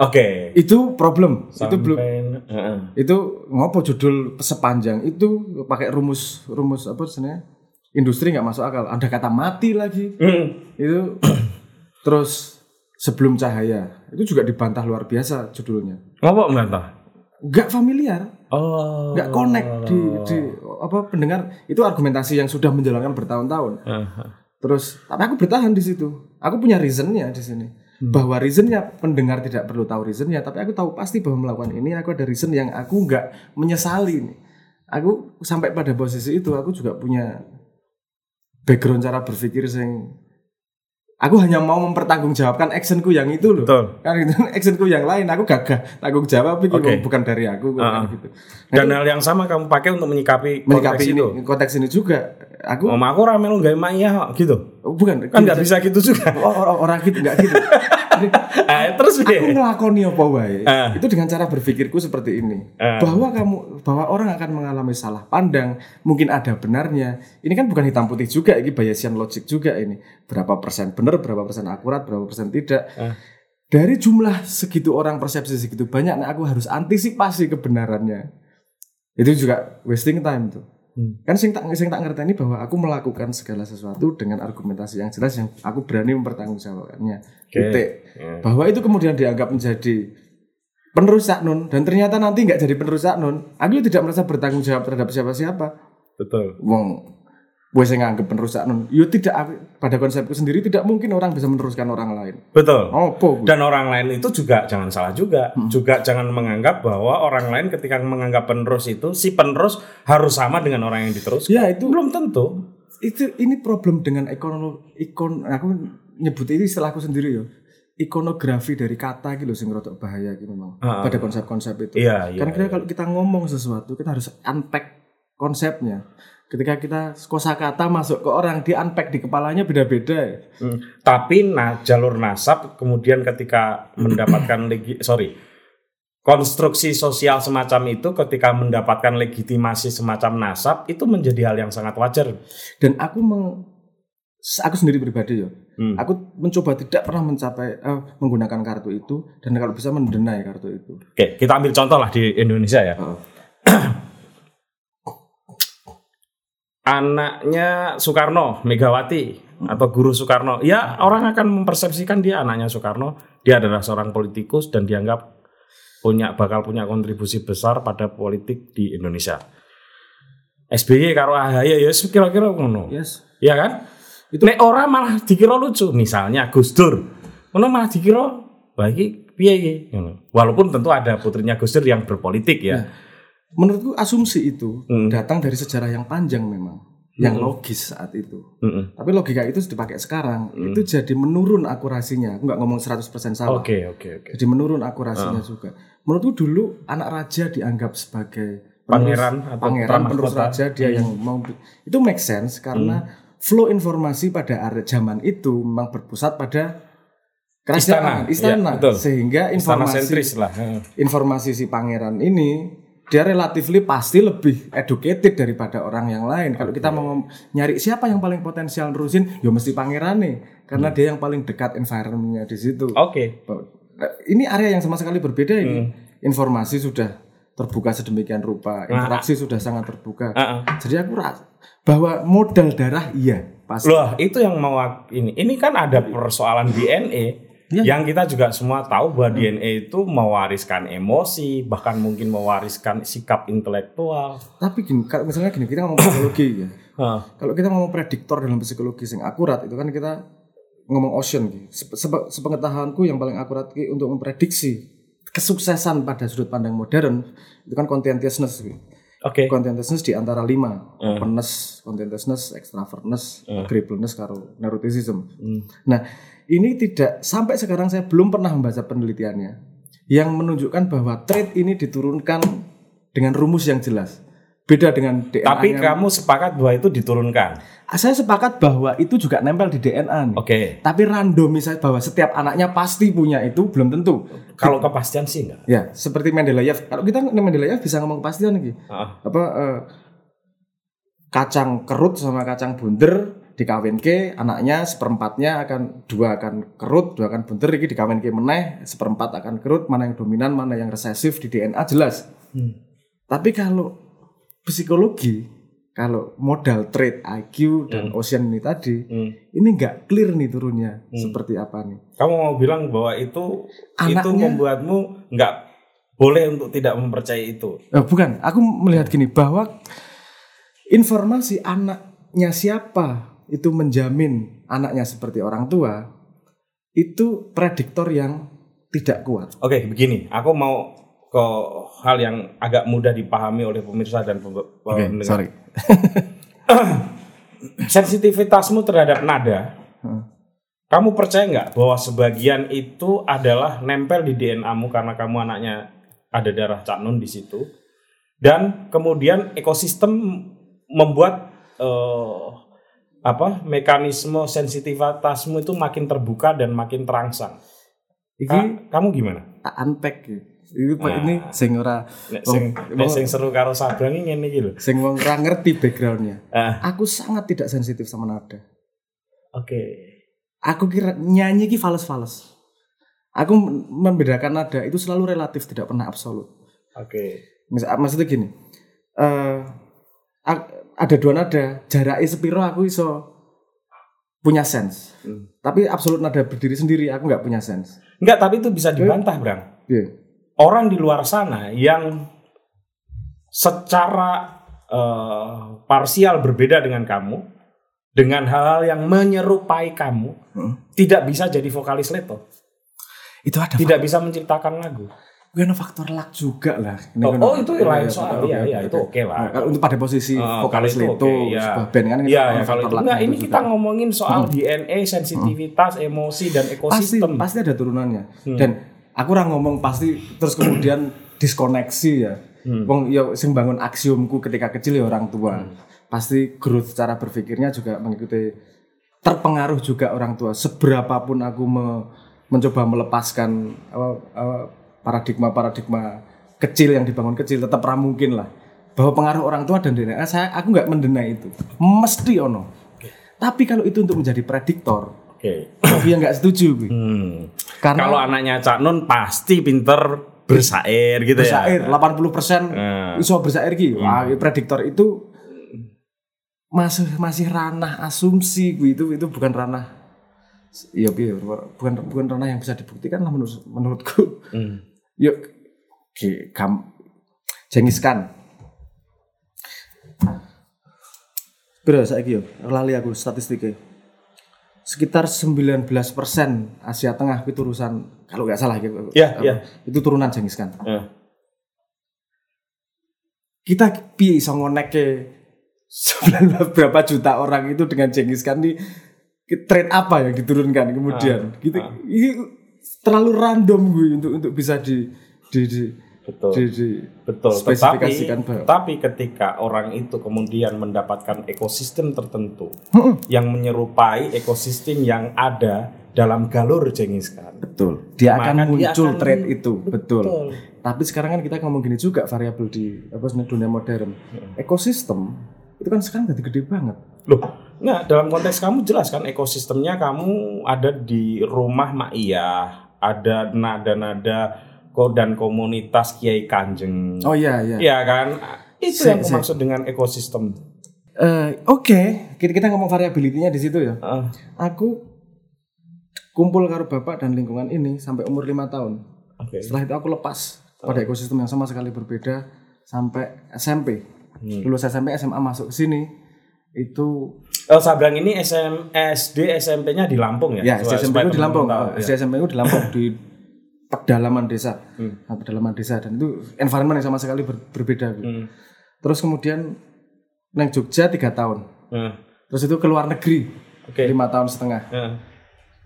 Oke. Itu problem. Itu belum Sampai- Heeh. itu ngopo judul sepanjang itu pakai rumus rumus apa sebenarnya industri nggak masuk akal ada kata mati lagi Hmm. itu terus sebelum cahaya itu juga dibantah luar biasa judulnya Ngomong nggak tahu? nggak familiar Oh. nggak connect di, di apa pendengar itu argumentasi yang sudah menjalankan bertahun-tahun Heeh. terus tapi aku bertahan di situ aku punya reasonnya di sini bahwa reasonnya pendengar tidak perlu tahu reasonnya tapi aku tahu pasti bahwa melakukan ini aku ada reason yang aku nggak menyesali nih aku sampai pada posisi itu aku juga punya background cara berpikir yang aku hanya mau mempertanggungjawabkan actionku yang itu loh Betul. kan itu actionku yang lain aku gagah tanggung jawab itu Oke. bukan dari aku Ah. kan gitu Nah, Dan hal yang sama kamu pakai untuk menyikapi menyikapi konteks ini itu. konteks ini juga aku Mama aku rame lu gak Maya gitu. Oh, bukan Kan nggak bisa gitu juga. Orang, orang gitu nggak gitu. Eh, terus aku deh. ngelakoni apa wae. Ah. Itu dengan cara berpikirku seperti ini. Ah. Bahwa kamu bahwa orang akan mengalami salah pandang, mungkin ada benarnya. Ini kan bukan hitam putih juga, ini Bayesian logic juga ini. Berapa persen benar, berapa persen akurat, berapa persen tidak. Ah. Dari jumlah segitu orang persepsi segitu banyak, nah aku harus antisipasi kebenarannya. Itu juga wasting time tuh. Hmm. Kan sing tak sing tak ngerteni bahwa aku melakukan segala sesuatu dengan argumentasi yang jelas yang aku berani mempertanggungjawabkannya. Oke. Titik. Ya. Bahwa itu kemudian dianggap menjadi penerus Saknun dan ternyata nanti nggak jadi penerus Saknun, aku tidak merasa bertanggung jawab terhadap siapa-siapa. Betul. Wong gue nganggap penerus Saknun, yo tidak aku- pada konsepku sendiri tidak mungkin orang bisa meneruskan orang lain. Betul. Oh, po, Dan orang lain itu juga jangan salah juga, juga jangan menganggap bahwa orang lain ketika menganggap penerus itu si penerus harus sama dengan orang yang diteruskan. ya itu Belum tentu. itu ini problem dengan ekonomi ikon aku nyebut ini istilahku sendiri ya ikonografi dari kata gitu sing rotok bahaya gitu memang Ah, pada konsep-konsep itu Iya, iya. karena kita kalau kita ngomong sesuatu kita harus unpack konsepnya ketika kita kosakata masuk ke orang di unpack di kepalanya beda-beda Hmm. Tapi nah, jalur nasab kemudian ketika mendapatkan legi sorry konstruksi sosial semacam itu ketika mendapatkan legitimasi semacam nasab itu menjadi hal yang sangat wajar. dan aku meng, aku sendiri pribadi ya Hmm. aku mencoba tidak pernah mencapai eh, menggunakan kartu itu dan kalau bisa mendenai kartu itu Oke, kita ambil contoh lah di Indonesia ya. Oh. Anaknya Soekarno, Megawati atau guru Soekarno, ya orang akan mempersepsikan dia anaknya Soekarno, dia adalah seorang politikus dan dianggap punya bakal punya kontribusi besar pada politik di Indonesia. SBY karo AHY ya kira-kira ngono. yes Iya kan? Itu nek ora malah dikira lucu. Misalnya Gus Dur. Ngono malah dikira iki piye. Walaupun tentu ada putrinya Gus Dur yang berpolitik ya. Menurutku asumsi itu Hmm. datang dari sejarah yang panjang memang yang logis saat itu Mm-mm. tapi logika itu dipakai sekarang Hmm. itu jadi menurun akurasinya aku nggak ngomong 100% salah Oke, oke, oke. jadi menurun akurasinya juga menurutku dulu anak raja dianggap sebagai penerus- Pangeran atau pangeran penerus raja dia yang mau itu make sense karena flow informasi pada zaman itu memang berpusat pada kerajaan Istana, istana, betul. sehingga Istana informasi sentris lah. heeh. informasi si pangeran ini dia relatifly pasti lebih educated daripada orang yang lain. Kalau kita mau nyari siapa yang paling potensial nerusin, ya mesti pangeran nih, karena dia yang paling dekat environmentnya di situ. Oke. Nah, Ini area yang sama sekali berbeda ini. Hmm. Informasi sudah terbuka sedemikian rupa, interaksi sudah sangat terbuka. Heeh. Jadi aku rasa bahwa modal darah iya pasti. Loh, itu yang mau ini. Ini kan ada persoalan DNA Iya. yang kita juga semua tahu bahwa DNA itu mewariskan emosi, bahkan mungkin mewariskan sikap intelektual. Tapi gini, kalau misalnya gini, kita ngomong psikologi ya. Kalau kita ngomong prediktor dalam psikologi yang akurat itu kan kita ngomong ocean gitu. Sep- sepengetahuanku yang paling akurat ki untuk memprediksi kesuksesan pada sudut pandang modern itu kan contentiousness gitu. Oke. Contentiousness di antara lima, openness, contentiousness, extrovertness, agreeableness, karo neuroticism. Hmm. Nah, ini tidak sampai sekarang saya belum pernah membaca penelitiannya yang menunjukkan bahwa trait ini diturunkan dengan rumus yang jelas. Beda dengan DNA. Tapi kamu sepakat bahwa itu diturunkan. saya sepakat bahwa itu juga nempel di DNA. Oke. Tapi random misalnya bahwa setiap anaknya pasti punya itu belum tentu. Kalau kepastian sih enggak. Ya, seperti Mendeleev. Kalau kita Mendeleev bisa ngomong kepastian nih. Heeh. Apa eh, kacang kerut sama kacang bunder dikawinke anaknya seperempatnya akan dua akan kerut dua akan bunder iki dikawinke meneh seperempat akan kerut mana yang dominan mana yang resesif di DNA jelas Hmm. tapi kalau psikologi kalau modal trait IQ dan ocean ini tadi Hmm. ini nggak clear nih turunnya seperti apa nih Kamu mau bilang bahwa itu itu Anaknya- membuatmu nggak boleh untuk tidak mempercayai itu. Eh, bukan aku melihat gini bahwa informasi anaknya siapa itu menjamin anaknya seperti orang tua itu prediktor yang tidak kuat Oke, begini, aku mau ke hal yang agak mudah dipahami oleh pemirsa dan pendengar. Sensitivitasmu terhadap nada, Heeh. kamu percaya nggak bahwa sebagian itu adalah nempel di DNA-mu karena kamu anaknya ada darah Cak Nun di situ, dan kemudian ekosistem membuat eh, apa mekanisme sensitivitasmu itu makin terbuka dan makin terangsang. Iki Ka- kamu gimana? tak unpack gitu. Ini, Nah. ini sing ora sing, wong- sing seru karo Sabrang ini ngene iki lho. sing wong ora ngerti backgroundnya. Ah, Aku sangat tidak sensitif sama nada. oke. Aku kira nyanyi ki fals-fals. Aku membedakan nada itu selalu relatif, tidak pernah absolut. Oke. Mis- maksudnya gini, a- ada dua nada, jaraknya sepiro aku iso punya sense. Hmm. Tapi absolut nada berdiri sendiri aku nggak punya sense. Enggak, tapi itu bisa dibantah, Brang. Iya. Orang di luar sana yang secara eh, parsial berbeda dengan kamu, dengan hal-hal yang menyerupai kamu, Hmm. tidak bisa jadi vokalis leto, Itu ada tidak bisa menciptakan lagu. Gue ada faktor luck juga lah. Ini Oh, kan- oh, itu lain Iya, soal. Iya, oke, iya, itu oke lah. Nah, kalau untuk pada posisi Ah, vokalis itu itu, oke, iya. sebuah band kan Iya, ada ya, kalau itu enggak ini itu kita juga. ngomongin soal DNA, sensitivitas, emosi dan pasti ekosistem. pasti ada turunannya. Hmm. Dan aku orang ngomong pasti terus kemudian diskoneksi ya. Hmm. Wong ya sing bangun aksiomku ketika kecil ya orang tua. Hmm. Pasti growth cara berpikirnya juga mengikuti terpengaruh juga orang tua. Seberapapun aku me- mencoba melepaskan apa, apa, paradigma-paradigma kecil yang dibangun kecil tetap mungkin lah bahwa pengaruh orang tua dan DNA saya aku nggak mendena itu mesti ono tapi kalau itu untuk menjadi prediktor Oke. aku yang nggak setuju gue. Hmm. karena Kalau anaknya Cak Nun pasti pinter bersair gitu bersair ya. 80% Hmm. iso bersair ki wah prediktor itu masih masih ranah asumsi gue itu itu bukan ranah iya iya bukan bukan ranah yang bisa dibuktikan lah menurut menurutku Hmm. Yuk oke kam jengiskan Bro, saya yo lali aku statistiknya. Sekitar 19% Asia Tengah itu urusan kalau nggak salah gitu. Iya, apa, iya. Itu turunan jengiskan. Eh. Kita piye iso ngonekke 19 berapa juta orang itu dengan jengiskan di trade apa yang diturunkan kemudian Ah, gitu ah. Terlalu random gue untuk untuk bisa di di di, Betul. di, di- Betul. Tetapi, spesifikasikan bahwa tapi ketika orang itu kemudian mendapatkan ekosistem tertentu yang menyerupai ekosistem yang ada dalam galur jengiskan. betul dia Maka akan dia muncul akan- trade itu betul. Betul. tapi sekarang kan kita ngomong gini juga variabel di apa dunia modern Hmm. ekosistem itu kan sekarang jadi gede banget Loh, nggak dalam konteks kamu jelas kan ekosistemnya kamu ada di rumah Ma'iyah, ada nada-nada ko dan komunitas Kiai Kanjeng. oh iya iya Iya kan? Itu yang aku maksud dengan ekosistem. Eh, oke kita, kita ngomong variability-nya di situ ya Ah, aku kumpul karo bapak dan lingkungan ini sampai umur lima tahun. Oke. Setelah itu aku lepas pada ekosistem yang sama sekali berbeda sampai SMP. Lulus SMP, SMA masuk ke sini itu Oh, Sabrang ini SM, SD, SMP-nya di Lampung ya? ya SD SMP itu di Lampung. tahu, SD ya. SMP itu di Lampung di pedalaman desa. Hmm. Nah, pedalaman desa dan itu environment yang sama sekali ber- berbeda. gitu. Hmm. Terus kemudian neng Jogja tiga tahun. Hmm. Terus itu ke luar negeri Oke. lima tahun setengah. Hmm.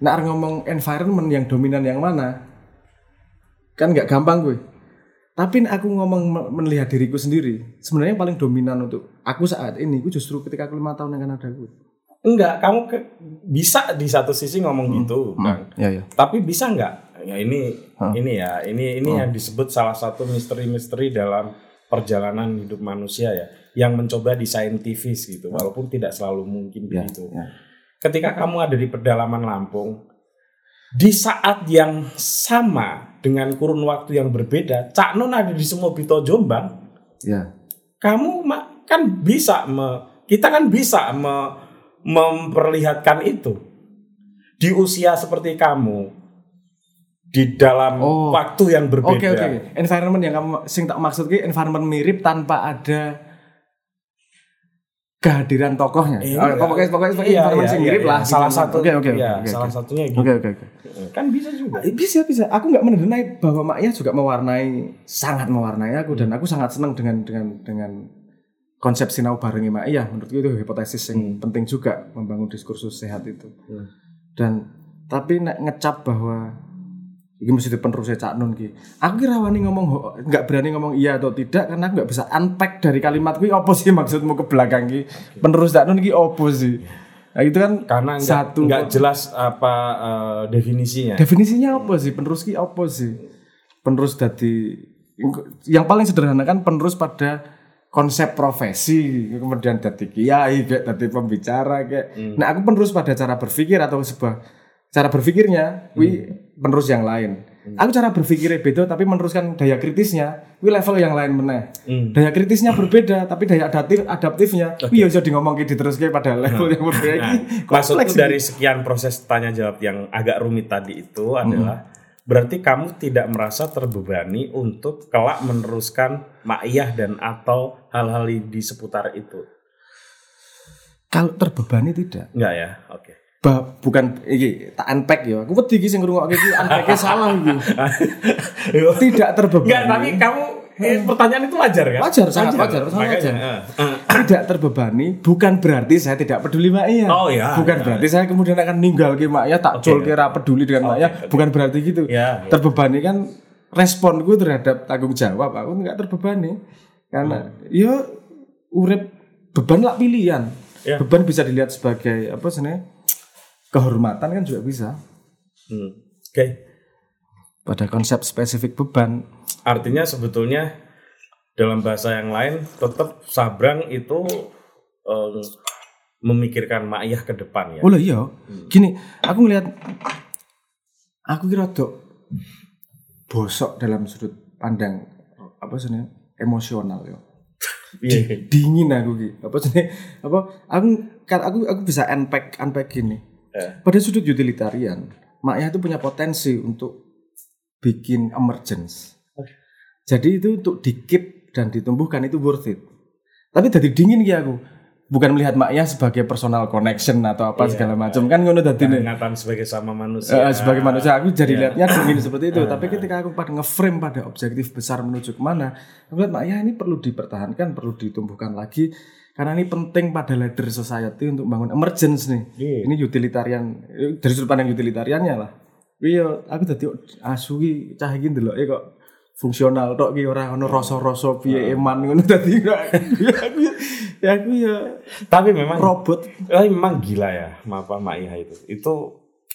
Nah, ngomong environment yang dominan yang mana, kan nggak gampang gue. Tapi aku ngomong me- melihat diriku sendiri, sebenarnya yang paling dominan untuk aku saat ini, gue justru ketika aku lima tahun yang Kanada gue. Enggak, kamu ke- bisa di satu sisi ngomong gitu, Bang. Ya ya. Tapi bisa nggak? Ya ini Hah? ini ya, ini ini yang disebut salah satu misteri-misteri dalam perjalanan hidup manusia ya, yang mencoba disaintifis gitu, walaupun tidak selalu mungkin Ya, begitu. ya. Ketika kamu ada di pedalaman Lampung, di saat yang sama dengan kurun waktu yang berbeda, Cak Nun ada di Sumobito Jombang, ya. kamu kan bisa me- kita kan bisa me- memperlihatkan itu di usia seperti kamu di dalam Oh. waktu yang berbeda. Oke oke. Environment yang kamu sing tak maksud environment mirip tanpa ada kehadiran tokohnya. Iya. Oh, pokoknya pokoknya pokoknya Iya, environment iya, iya, mirip iya. lah. Salah gitu. satu Oke oke iya, oke, salah oke. satunya gitu. Oke oke oke. Kan bisa juga. Bisa bisa. Aku nggak mendenai bahwa Maknya juga mewarnai sangat mewarnai aku dan aku sangat senang dengan dengan dengan konsep sinau barengi Maknya. Menurutku itu hipotesis yang penting juga membangun diskursus sehat itu. Hmm. Dan tapi ngecap bahwa Iki mesti penerusnya Cak Nun ki. Aku kira wani ngomong nggak berani ngomong iya atau tidak karena aku nggak bisa unpack dari kalimat kuwi apa sih maksudmu ke belakang ki. Penerus Cak Nun ki opo sih? Nah, itu kan Karena satu nggak jelas apa eh, definisinya. definisinya apa sih? Penerus ki apa sih? Penerus dari yang paling sederhana kan penerus pada konsep profesi kemudian dari kiai kayak dari pembicara kayak nah aku penerus pada cara berpikir atau sebuah cara berpikirnya wi penerus yang lain. Aku cara berpikirnya beda tapi meneruskan daya kritisnya wi level yang lain meneh. Daya kritisnya berbeda tapi daya adaptif adaptifnya. Wi ya bisa di ngomong diteruskan pada level yang berbeda Nah, maksudku dari sekian proses tanya jawab yang agak rumit tadi itu adalah berarti kamu tidak merasa terbebani untuk kelak meneruskan maiyah dan atau hal-hal di seputar itu. kalau terbebani tidak. Enggak ya? Oke. Ba, bukan iki tak unpack ya. Aku wedi iki sing ngrungokke iki unpack salah iki. Tidak terbebani. Enggak, tapi kamu eh, pertanyaan itu wajar kan? Wajar, sangat wajar, sangat wajar. eh, eh. tidak terbebani bukan berarti saya tidak peduli Mak Iya. Oh, ya, Bukan ya. berarti saya kemudian akan ninggal ke Mak Iya tak jol kira peduli dengan Mak Iya. Bukan berarti gitu. Ya, ya. Terbebani kan responku terhadap tanggung jawab aku nggak terbebani karena Hmm. ya urip beban lah pilihan. Ya. Beban bisa dilihat sebagai apa sebenarnya kehormatan kan juga bisa. Hmm. Oke. pada konsep spesifik beban Artinya sebetulnya dalam bahasa yang lain tetap Sabrang itu eh, memikirkan maiyah ke depan ya. oh iya gini aku ngelihat aku kira dok bosok dalam sudut pandang apa sih emosional ya dingin aku gitu apa sih apa aku kan aku aku bisa unpack unpack gini Eh. pada sudut utilitarian maknya itu punya potensi untuk bikin emergence. Jadi itu untuk dikit dan ditumbuhkan itu worth it. Tapi dari dingin ya aku. Bukan melihat maknya sebagai personal connection atau apa segala macam. Kan ngono tadi Ingatan sebagai sama manusia. Eh, sebagai manusia aku jadi lihatnya dingin seperti itu. Tapi ketika aku pada ngeframe pada objektif besar menuju ke mana aku lihat maknya ini perlu dipertahankan perlu ditumbuhkan lagi karena ini penting pada ladder society untuk bangun emergence nih Iya. ini utilitarian eh, dari sudut pandang utilitariannya lah iya aku tadi asu ki cah iki ndelok kok fungsional tok ki ora ono rasa-rasa piye eman ngono dadi ya aku ya ya aku ya Tapi memang robot tapi memang gila ya apa maiyah itu. Itu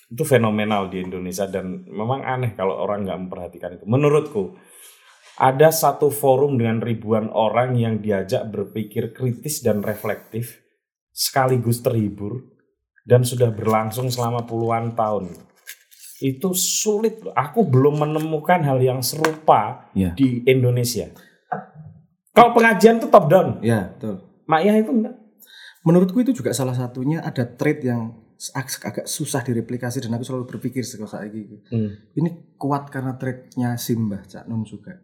itu fenomenal di Indonesia dan memang aneh kalau orang nggak memperhatikan itu. Menurutku ada satu forum dengan ribuan orang yang diajak berpikir kritis dan reflektif sekaligus terhibur dan sudah berlangsung selama puluhan tahun. Itu sulit. Aku belum menemukan hal yang serupa ya di Indonesia. Kalau pengajian itu top down, ya betul Maiyah itu enggak. menurutku itu juga salah satunya ada trait yang ag- agak susah direplikasi dan aku selalu berpikir saya gitu. Hmm. Ini kuat karena traitnya Simbah Cak Nun juga.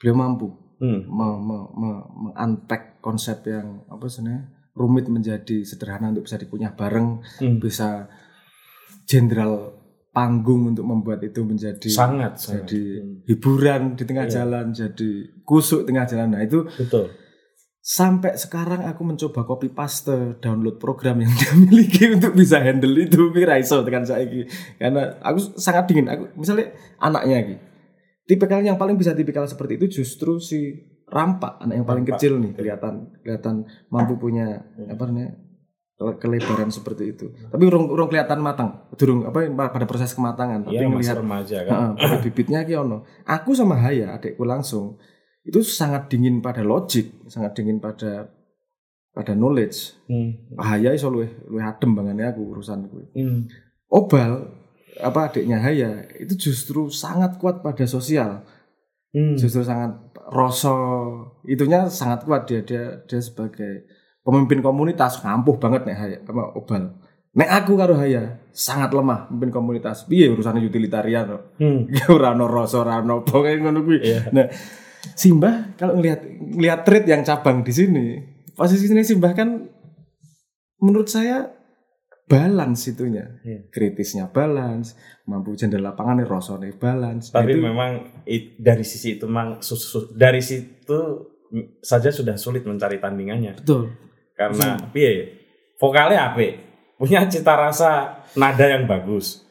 Beliau mampu Hmm. me- me- me- me-unpack konsep yang apa sebenarnya rumit menjadi sederhana untuk bisa dikunyah bareng, Hmm. bisa jenderal panggung untuk membuat itu menjadi Sangat, sangat. jadi Hmm. hiburan di tengah Iya. jalan, jadi kusuk tengah jalan. Nah itu Betul. sampai sekarang aku mencoba copy paste download program yang dia miliki untuk bisa handle itu kira iso tekan saiki karena aku sangat dingin aku misalnya anaknya iki tipikal yang paling bisa tipikal seperti itu justru si rampak anak yang paling Rampak. kecil nih kelihatan kelihatan mampu punya apa namanya ke- kelebaran seperti itu tapi urung urung kelihatan matang durung apa pada proses kematangan tapi masih melihat remaja kan. Heeh, pada bibitnya ki ono. Aku sama Haya adikku langsung itu sangat dingin pada logik, sangat dingin pada pada knowledge. Hmm. Haya iso luwih luwih adem bangane aku urusan kuwi. Hmm. Obal apa adiknya Haya itu justru sangat kuat pada sosial. Hmm. Justru sangat rasa itunya sangat kuat dia dia dia sebagai pemimpin komunitas ngampuh banget nek Haya sama Obal. Nek aku karo Haya sangat lemah pemimpin komunitas. Piye urusannya utilitarian. Hmm. Ya ora ono rasa ora ono ngono kuwi. Iya. Nah, Simbah kalau ngelihat ngelihat trait yang cabang di sini, posisi sini Simbah kan menurut saya balance itunya. Iya. Kritisnya balance, mampu jendela lapangan rasane balance. Tapi Itu- memang it- dari sisi itu memang sus- sus- dari situ saja sudah sulit mencari tandingannya betul. karena piye vokalnya apa punya cita rasa nada yang bagus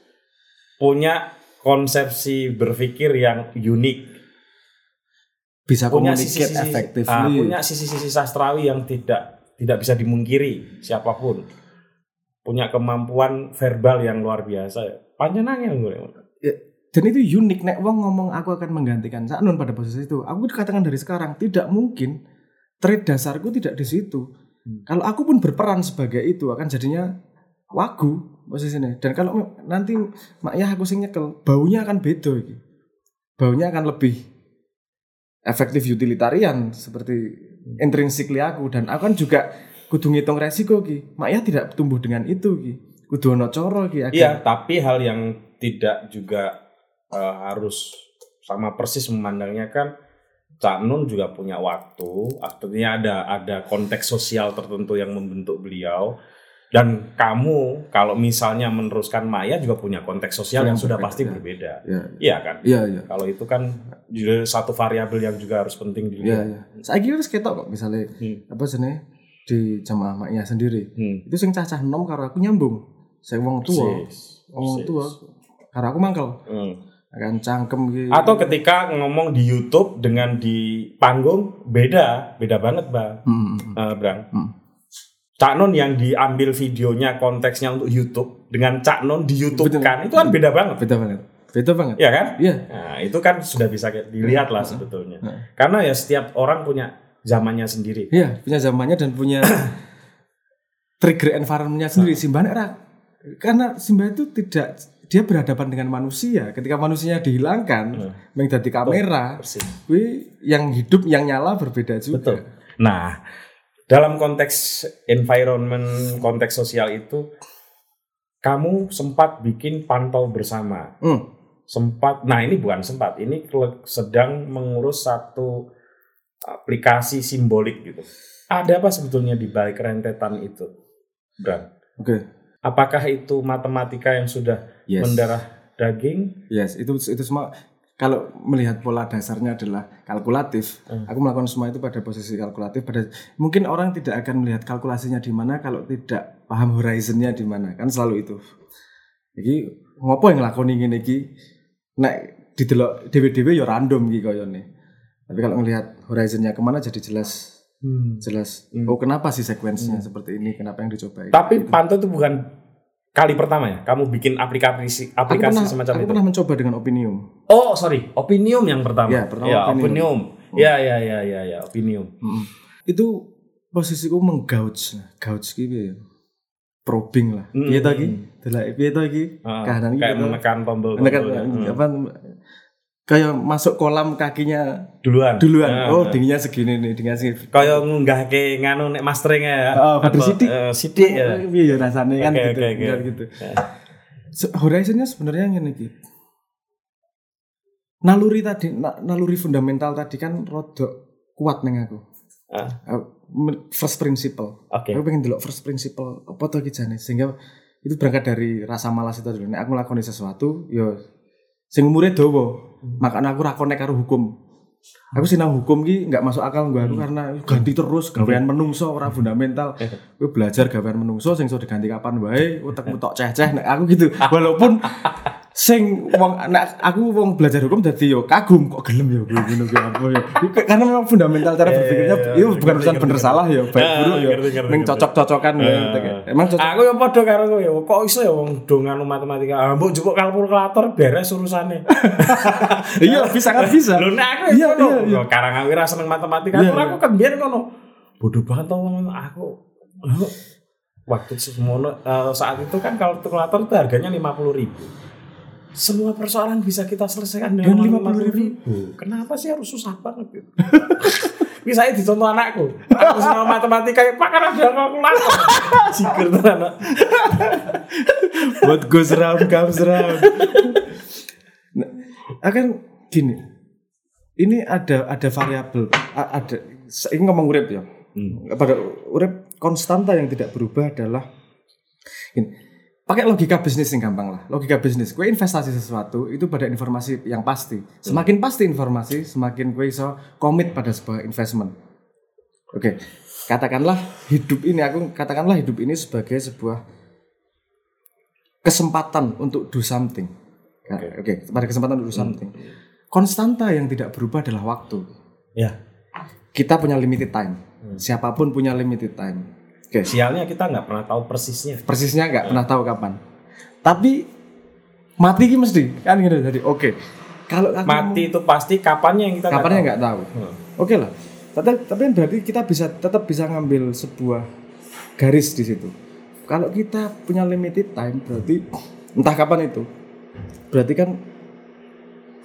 punya konsepsi berpikir yang unik Bisa punya sisi-sisi ah, effectively. punya sisi-sisi sastrawi yang tidak tidak bisa dimungkiri siapa pun punya kemampuan verbal yang luar biasa ya panjenengan gue Ya, dan itu unik nek wong ngomong aku akan menggantikan Cak Nun pada posisi itu. Aku katakan dari sekarang tidak mungkin trade dasarku tidak di situ. Hmm. Kalau aku pun berperan sebagai itu akan jadinya wagu posisinya. Dan kalau nanti mak ya aku sing nyekel, baunya akan beda iki. Baunya akan lebih efektif utilitarian seperti Hmm. intrinsically aku dan aku kan juga kudu ngitung resiko ki. Mak ya tidak tumbuh dengan itu ki. Kudu ono coro ki agar- Iya, tapi hal yang tidak juga eh, harus sama persis memandangnya kan Cak Nun juga punya waktu, artinya ada ada konteks sosial tertentu yang membentuk beliau. Dan kamu kalau misalnya meneruskan Maya juga punya konteks sosial yang, Yang sudah pasti berbeda. Ya, Iya kan? iya, iya. Kalau itu kan juga satu variabel yang juga harus penting Iya, dilihat. iya. Saya kira ketok kok misalnya Hmm. apa jenenge di jamaah maknya sendiri. Hmm. Itu sing cacah nom karo aku nyambung. Saya wong tua, wong tua. Karo aku mangkel. Hmm. Akan cangkem gitu. Atau ketika ngomong di YouTube dengan di panggung beda, beda banget, Bang. Hmm, hmm, Eh, Brang. Hmm. Cak Non yang diambil videonya konteksnya untuk YouTube dengan Cak Non di YouTube kan itu kan beda banget, beda banget. Beda banget. ya kan? Iya. Nah, itu kan sudah bisa dilihat lah sebetulnya. Heeh. Karena ya setiap orang punya zamannya sendiri. Iya, punya zamannya dan punya trigger environment-nya sendiri. Simba nek ra karena Simba itu tidak dia berhadapan dengan manusia. Ketika manusianya dihilangkan, Hmm. yang jadi kamera, kuwi yang hidup yang nyala berbeda juga. Betul. Nah, dalam konteks environment, konteks sosial itu, kamu sempat bikin pantau bersama. Hmm. Sempat, nah ini bukan sempat, ini sedang mengurus satu aplikasi simbolik gitu. Ada apa sebetulnya di balik rentetan itu, Bram? Oke. Apakah itu matematika yang sudah Yes. mendarah daging? Yes, itu itu semua kalau melihat pola dasarnya adalah kalkulatif. Hmm. Aku melakukan semua itu pada posisi kalkulatif. Pada mungkin orang tidak akan melihat kalkulasinya di mana kalau tidak paham horizonnya di mana. Kan selalu itu. Jadi ngopo yang ngelakoni ngene iki nek didelok dhewe-dhewe ya random iki koyone. Tapi kalau ngelihat horizonnya ke mana jadi jelas jelas. Hmm. Oh kenapa sih sekuensinya seperti ini? Kenapa yang dicoba? Tapi pantau itu bukan kali pertama ya? Kamu bikin aplikasi aku aplikasi pernah, semacam aku itu? pernah mencoba dengan Opinium. Oh sorry, Opinium yang pertama. Ya, pertama Ya, Opinium. Opinium. Ya, ya, ya, ya, ya, Opinium. Mm. Itu posisiku menggauge, gauge gitu ya. Probing lah. Mm. Piye to iki? Delok piye to iki? Ah, Kanan iki. kayak menekan tombol Menekan tombolnya. apa kayak masuk kolam kakinya duluan. duluan. Ah, oh, ah. dinginnya segini nih, dengan segini. Kayak ngunggah ke nganu nek mastering ya. Oh, Badru Sidik. eh, Sidik ya. Piye ya rasanya kan Oke, gitu, kan gitu. Ya. Se- Horizonnya sebenarnya ngene iki. Naluri tadi, na- naluri fundamental tadi kan rodok kuat neng aku. Uh, First principle. Oke. Aku pengen dulu first principle apa tuh iki jane sehingga itu berangkat dari rasa malas itu dulu. Nek aku nglakoni sesuatu, yo sing umure dawa. Makanya aku ra konek karo hukum. Aku sinau hukum ki nggak masuk akal gue aku karena ganti terus gawean menungso ora fundamental. Gue belajar gawean menungso sing iso diganti kapan wae, utek mutok ceh-ceh nek aku gitu. Walaupun sing wong nek aku wong belajar hukum dadi yo kagum kok gelem yo ngono ki apa yo. Karena memang fundamental cara Iya, berpikirnya iya, itu ngerti, bukan urusan bener salah yo, baik Ah, buruk yo. Ning cocok-cocokan wae. Ah. Emang cocok Aku yang padha karo kowe ya. Kok iso ya wong do nganu matematika. Ah, mbok jupuk kalkulator beres urusane. Iya, bisa kan bisa. Lho nek aku Iya, ya iya, iya. Yo, Karang aku ra seneng matematika. Iya, Aku iya. kan biyen ngono. Bodoh banget ngomong aku. Waktu semono eh, saat itu kan kalkulator itu harganya 50.000 ribu. Semua persoalan bisa kita selesaikan dengan Dengan 50.000 ribu. Kenapa sih harus susah banget gitu? Bisa saya dicontoh anakku. Aku senang matematika, ya, Pak kan ada kalkulator. Sikir tuh anak. What goes around comes around. Nah, akan gini. Ini ada ada variabel, ada ini ngomong urip ya. Pada urip konstanta yang tidak berubah adalah ini. Pakai logika bisnis yang gampang lah. Logika bisnis, gue investasi sesuatu itu pada informasi yang pasti. Semakin pasti informasi, semakin gue iso komit pada sebuah investment. Oke, katakanlah hidup ini aku katakanlah hidup ini sebagai sebuah kesempatan untuk do something. Nah, Oke, pada kesempatan urusan penting. Konstanta yang tidak berubah adalah waktu. Ya. Kita punya limited time. Siapa pun punya limited time. Oke, Sialnya kita nggak pernah tahu persisnya. persisnya nggak pernah tahu kapan. Tapi mati ki mesti kan gitu. Jadi oke. Kalau aku Mati itu pasti kapannya yang kita nggak kapannya tahu. nggak tahu. Hmm. Oke lah. Tapi tapi berarti kita bisa tetap bisa ngambil sebuah garis di situ. Kalau kita punya limited time berarti entah kapan itu. Berarti kan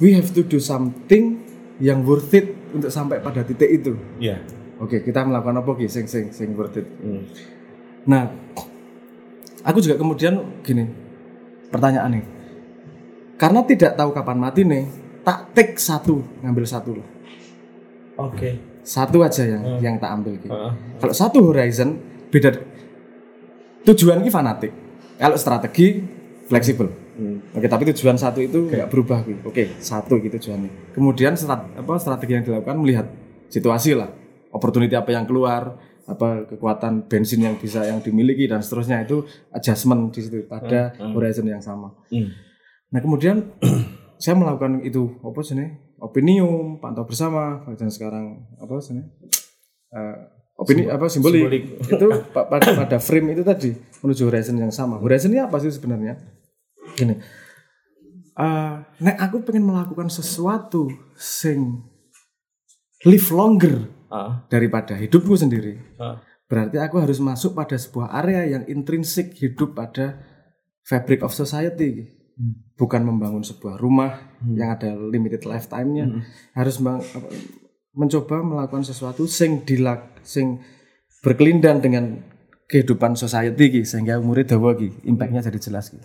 we have to do something yang worth it untuk sampai pada titik itu. Iya. Oke, kita melakukan apa ki sing sing sing worth it. Hmm. Nah, aku juga kemudian gini, pertanyaan nih. Karena tidak tahu kapan mati nih, tak take satu, ngambil satu loh. Oke. Satu aja yang yang tak ambil gitu. Heeh. Kalau satu horizon beda tujuan ki fanatik. Kalau strategi fleksibel. Hmm. Oke, tapi tujuan satu itu nggak berubah gitu. Oke, satu gitu tujuannya. Kemudian strat, apa strategi yang dilakukan melihat situasi lah, opportunity apa yang keluar, apa kekuatan bensin yang bisa yang dimiliki dan seterusnya itu adjustment di situ pada horizon yang sama. Hmm. Nah kemudian saya melakukan itu apa sih nih? Opinium, pantau bersama, dan sekarang apa sih nih? Eh, opini apa simbolik, simbolik. itu pa- pada pada frame itu tadi menuju horizon yang sama. Horizonnya apa sih sebenarnya? Gini, eh nek aku pengen melakukan sesuatu sing live longer Ah. daripada hidupku sendiri, Ah. berarti aku harus masuk pada sebuah area yang intrinsik hidup pada fabric of society. Bukan membangun sebuah rumah yang ada limited lifetime-nya. Harus meng- apa, mencoba melakukan sesuatu sing dilak sing berkelindan dengan kehidupan society ki sehingga umurnya dawa ki impactnya jadi jelas ki.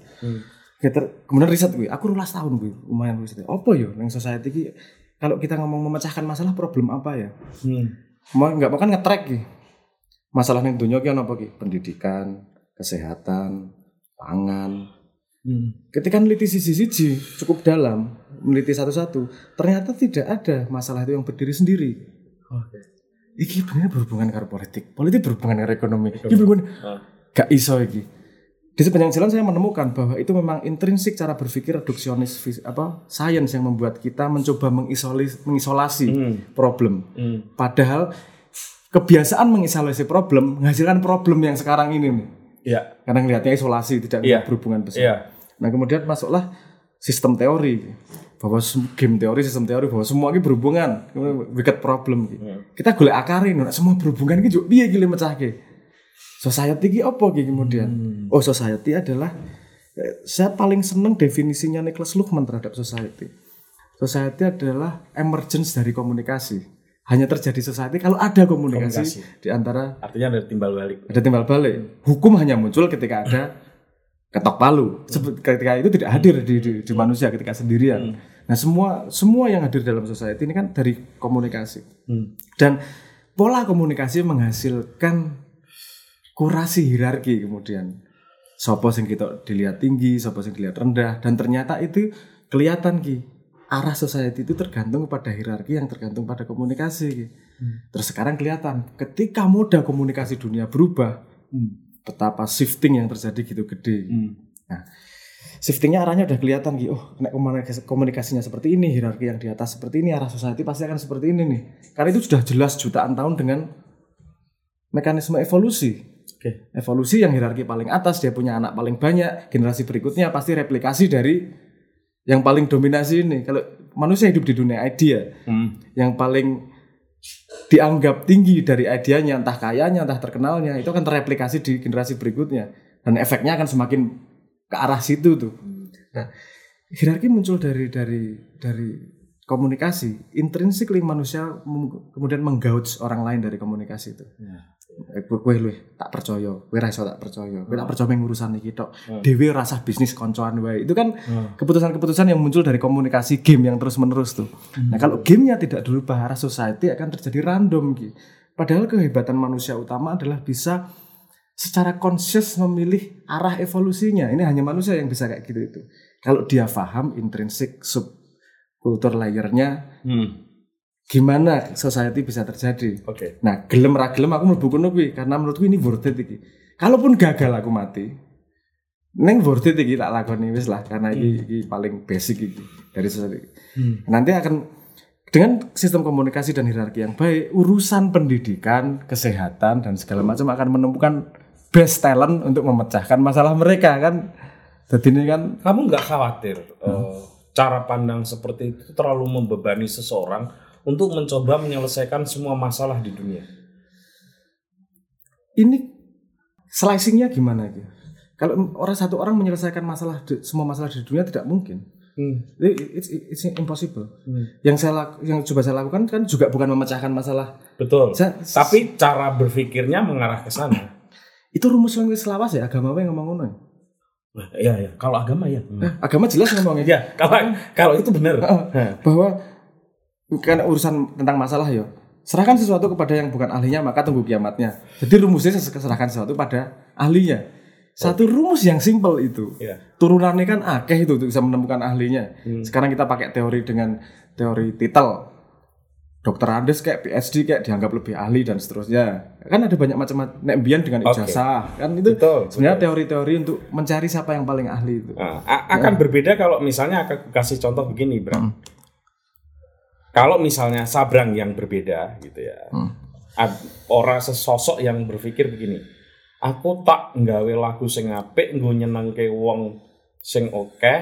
Ter- kemudian riset gue aku rulas tahun gue lumayan riset. Apa yo yang society ki kalau kita ngomong memecahkan masalah problem apa ya? Hmm. mau nggak mau kan nge-track ki masalah yang dunia apa ki? Pendidikan kesehatan pangan. Hmm. ketika meneliti sisi-sisi cukup dalam meneliti satu-satu ternyata tidak ada masalah itu yang berdiri sendiri. Oke. iki bener berhubungan dengan politik. Politik berhubungan dengan ekonomi. Iki berhubungan Ah. gak iso iki di sepanjang jalan saya menemukan bahwa itu memang intrinsik cara berpikir reduksionis apa sains yang membuat kita mencoba mengisolasi, mengisolasi Hmm. problem Hmm. padahal kebiasaan mengisolasi problem menghasilkan problem yang sekarang ini nih Iya. karena ngelihatnya isolasi tidak Iya. berhubungan besar Iya. Nah kemudian masuklah sistem teori bahwa game teori sistem teori bahwa semua ini berhubungan wicked problem gitu. kita golek akarin nek semua berhubungan gitu piye iki mecahke society ki apa ki kemudian oh society adalah eh, saya paling seneng definisinya Niklas Luhmann terhadap society society adalah emergence dari komunikasi hanya terjadi society kalau ada komunikasi, Komunikasi. di antara Artinya ada timbal balik. ada timbal balik. Hukum hanya muncul ketika ada ketok palu. Ketika itu tidak hadir di, di, di manusia ketika sendirian. Nah semua semua yang hadir dalam society ini kan dari komunikasi. Hmm. Dan pola komunikasi menghasilkan kurasi hierarki kemudian. Sopo sing kita dilihat tinggi, sopo sing dilihat rendah, dan ternyata itu kelihatan ki arah society itu tergantung pada hierarki yang tergantung pada komunikasi ki. Terus sekarang kelihatan ketika moda komunikasi dunia berubah, betapa shifting yang terjadi gitu gede. Hmm. Nah, shiftingnya arahnya udah kelihatan gitu. Oh, komunikasinya seperti ini, hierarki yang di atas seperti ini, arah society pasti akan seperti ini nih. Karena itu sudah jelas jutaan tahun dengan mekanisme evolusi. Oke. Evolusi yang hierarki paling atas dia punya anak paling banyak, generasi berikutnya pasti replikasi dari yang paling dominasi ini. Kalau manusia hidup di dunia idea, Hmm. yang paling dianggap tinggi dari idenya entah kayanya entah terkenalnya itu akan terreplikasi di generasi berikutnya dan efeknya akan semakin ke arah situ tuh. Nah, hierarki muncul dari dari dari komunikasi intrinsically manusia kemudian menggauge orang lain dari komunikasi itu. Eh, Kowe kowe lu tak percaya, kowe ra iso tak percaya. Kowe tak percaya meng urusan iki tok. Dewe rasa bisnis koncoan wae. Itu kan keputusan-keputusan yang muncul dari komunikasi game yang terus-menerus tuh. Nah, kalau gamenya tidak dirubah arah society akan terjadi random Ki. Padahal kehebatan manusia utama adalah bisa secara conscious memilih arah evolusinya. Ini hanya manusia yang bisa kayak gitu itu. Kalau dia paham intrinsik subkultur layernya Hmm. Gimana society bisa terjadi. Oke. Nah, gelem ra gelem aku mlebu kono kuwi karena menurutku ini worth it iki. Kalaupun gagal aku mati, Neng worth it iki tak lakoni wis lah karena iki, iki paling basic iki dari sesuatu. Nanti akan dengan sistem komunikasi dan hierarki yang baik, urusan pendidikan, kesehatan dan segala macam akan menemukan best talent untuk memecahkan masalah mereka kan. Jadi ini kan Kamu nggak khawatir eh, cara pandang seperti itu terlalu membebani seseorang untuk mencoba menyelesaikan semua masalah di dunia? ini slicingnya gimana gitu? Kalau orang satu orang menyelesaikan masalah di- semua masalah di dunia tidak mungkin. It's, it's impossible. Yang saya laku- yang coba saya lakukan kan juga bukan memecahkan masalah. Betul. Saya- Tapi cara berpikirnya mengarah ke sana. Itu rumus yang wis lawas ya agama yang ngomong ngono. ya? Iya, iya. Kalau agama ya. Eh, agama jelas ngomongnya. Ya, kalau kalau itu benar. bahwa kan urusan tentang masalah ya serahkan sesuatu kepada yang bukan ahlinya maka tunggu kiamatnya. Jadi rumusnya serahkan sesuatu pada ahlinya. Satu rumus yang simpel itu Iya. turunannya kan akeh itu untuk bisa menemukan ahlinya. Sekarang kita pakai teori dengan teori titel. Dokter Andes kayak PhD kayak dianggap lebih ahli dan seterusnya. Kan ada banyak macam nek dengan ijazah kan itu Betul, sebenarnya teori-teori untuk mencari siapa yang paling ahli itu. Nah, akan berbeda kalau misalnya aku kasih contoh begini, Bram. Kalau misalnya Sabrang yang berbeda gitu ya. Ad- orang sesosok yang berpikir begini. Aku tak nggawe lagu sing apik nggo nyenengke wong sing oke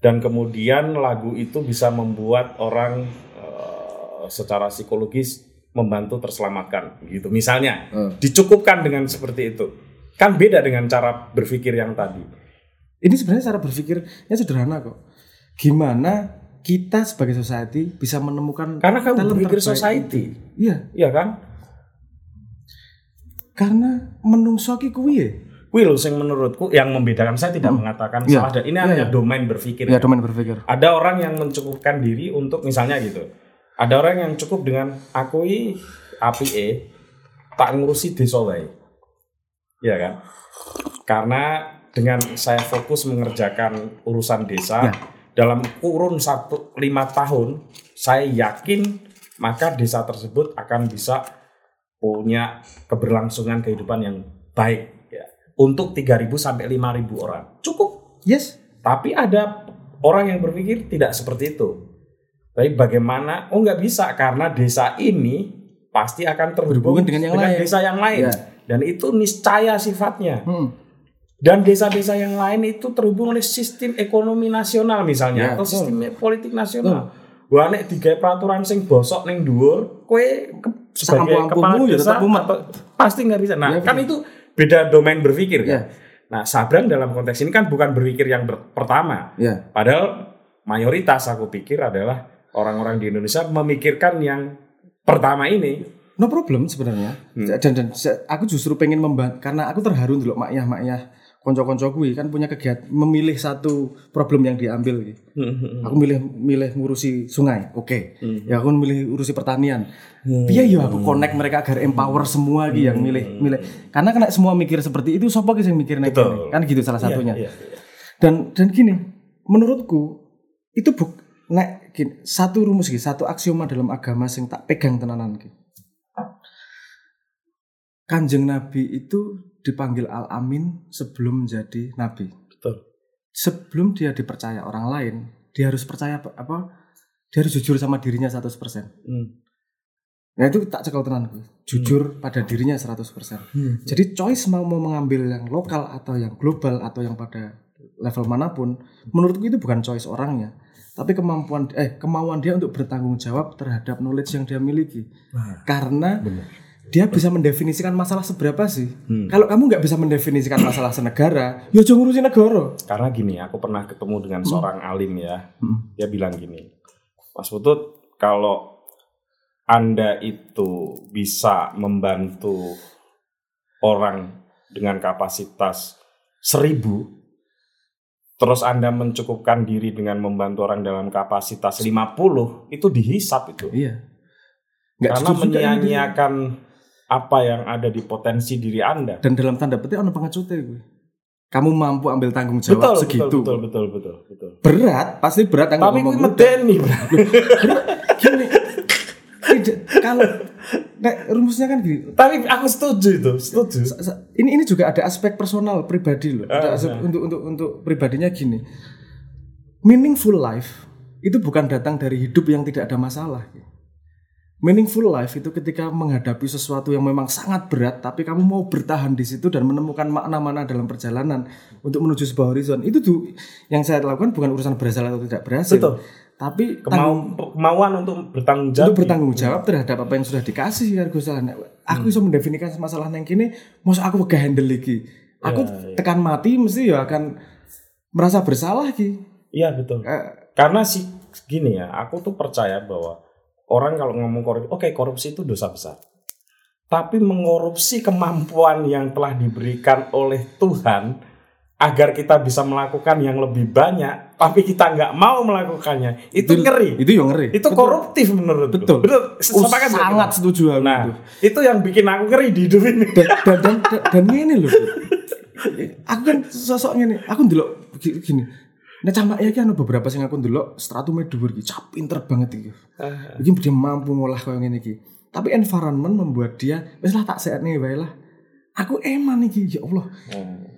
dan kemudian lagu itu bisa membuat orang eh, secara psikologis membantu terselamatkan gitu. Misalnya Hmm. dicukupkan dengan seperti itu. Kan beda dengan cara berpikir yang tadi. Ini sebenarnya cara berpikirnya sederhana kok. Gimana kita sebagai society bisa menemukan Karena kamu berpikir society. Iya, Iya kan? karena menungso ki kuwi ya. Kuwi lho sing menurutku yang membedakan saya tidak mengatakan Iya. salah dan ini Iya, hanya iya. domain berpikir. Ya, domain berpikir. Ada orang yang mencukupkan diri untuk misalnya gitu. Ada orang yang cukup dengan aku i APE tak ngurusi desa wae. Iya kan? Karena dengan saya fokus mengerjakan urusan desa Ya. Dalam kurun satu lima tahun, saya yakin maka desa tersebut akan bisa punya keberlangsungan kehidupan yang baik ya. Untuk 3.000 sampai 5.000 orang. Cukup. Yes. Tapi ada orang yang berpikir tidak seperti itu. Tapi bagaimana? Oh nggak bisa karena desa ini pasti akan terhubung dengan yang lain. desa yang lain. Ya. Dan itu niscaya sifatnya. Hmm. Dan desa-desa yang lain itu terhubung oleh sistem ekonomi nasional misalnya Ya, atau sistem politik nasional. Wah nek digawe peraturan sing bosok ning dhuwur, kowe ke- sebagai kepala ya desa atau- pasti nggak bisa. Nah, Ya, kan itu beda domain berpikir kan. Ya. Nah, Sabrang dalam konteks ini kan bukan berpikir yang ber- pertama. Ya. Padahal mayoritas aku pikir adalah orang-orang di Indonesia memikirkan yang pertama ini. No problem sebenarnya. Hmm. Dan, dan aku justru pengen membantu karena aku terharu dulu maknya maknya konco-konco kuwi kan punya kegiatan memilih satu problem yang diambil gitu. Hmm. Aku milih milih ngurusi sungai, oke. Ya aku milih urusi pertanian. Hmm. Ya aku connect mereka agar empower semua gitu yang milih milih. Karena kena semua mikir seperti itu, siapa sih yang mikir gini? Kan gitu salah satunya. Iya, iya. Dan dan gini, menurutku itu buk nek gini, satu rumus gitu, satu aksioma dalam agama sing tak pegang tenanan gitu. Kanjeng Nabi itu dipanggil Al-Amin sebelum menjadi Nabi. Betul. Sebelum dia dipercaya orang lain, dia harus percaya apa? apa dia harus jujur sama dirinya 100%. Hmm. Nah itu tak cekel tenan. Jujur pada dirinya 100%. Jadi choice mau mau mengambil yang lokal atau yang global atau yang pada level mana pun, menurutku itu bukan choice orangnya, tapi kemampuan eh kemauan dia untuk bertanggung jawab terhadap knowledge yang dia miliki. Nah, Karena dia bisa mendefinisikan masalah seberapa sih. Hmm. Kalau kamu nggak bisa mendefinisikan masalah senegara, ya jangan ngurusin negara. Karena gini, aku pernah ketemu dengan seorang alim ya. Hmm. Dia bilang gini, Mas Putut, kalau Anda itu bisa membantu orang dengan kapasitas seribu, terus Anda mencukupkan diri dengan membantu orang dalam kapasitas 50, itu dihisap itu. Iya. Nggak Karena menyia-nyiakan apa yang ada di potensi diri Anda. dan dalam tanda petik ono pengecute gue. Kamu mampu ambil tanggung jawab Betul, segitu. betul, betul, betul, betul, betul. Berat, pasti berat yang Tapi ngomong gitu. medeni, gini kalau nek rumusnya kan gini Tapi aku setuju itu, setuju. ini ini juga ada aspek personal pribadi loh Ah, Ada aspek untuk untuk untuk pribadinya gini meaningful life itu bukan datang dari hidup yang tidak ada masalah meaningful life itu ketika menghadapi sesuatu yang memang sangat berat tapi kamu mau bertahan di situ dan menemukan makna-makna dalam perjalanan untuk menuju sebuah horizon itu tuh yang saya lakukan bukan urusan berhasil atau tidak berhasil Betul. tapi Kemau, kemauan untuk bertanggung jawab. untuk bertanggung jawab terhadap apa yang sudah dikasih Gus Alan. Aku bisa mendefinisikan masalah yang kini, masa aku gak handle lagi. Aku tekan mati mesti ya akan merasa bersalah ki. Iya betul. Eh, Karena sih gini ya, aku tuh percaya bahwa orang kalau ngomong korupsi, oke korupsi itu dosa besar. Tapi mengkorupsi kemampuan yang telah diberikan oleh Tuhan agar kita bisa melakukan yang lebih banyak, tapi kita nggak mau melakukannya, itu, ngeri. Itu yang ngeri. Itu koruptif menurutku. Betul. Betul. Oh, Sepakat nggak sangat setuju aku Nah, itu. itu yang bikin aku ngeri di hidup ini. Dan dan dan, dan, dan ini loh. Aku kan sosok ini, aku ndelok gi- gini. Nah camak ya kan beberapa sing aku ndelok stratumnya dhuwur iki, cap pinter banget iki. Iki dia mampu ngolah kaya ngene iki. Tapi environment membuat dia wis lah tak nih wae lah. Aku eman iki ya Allah.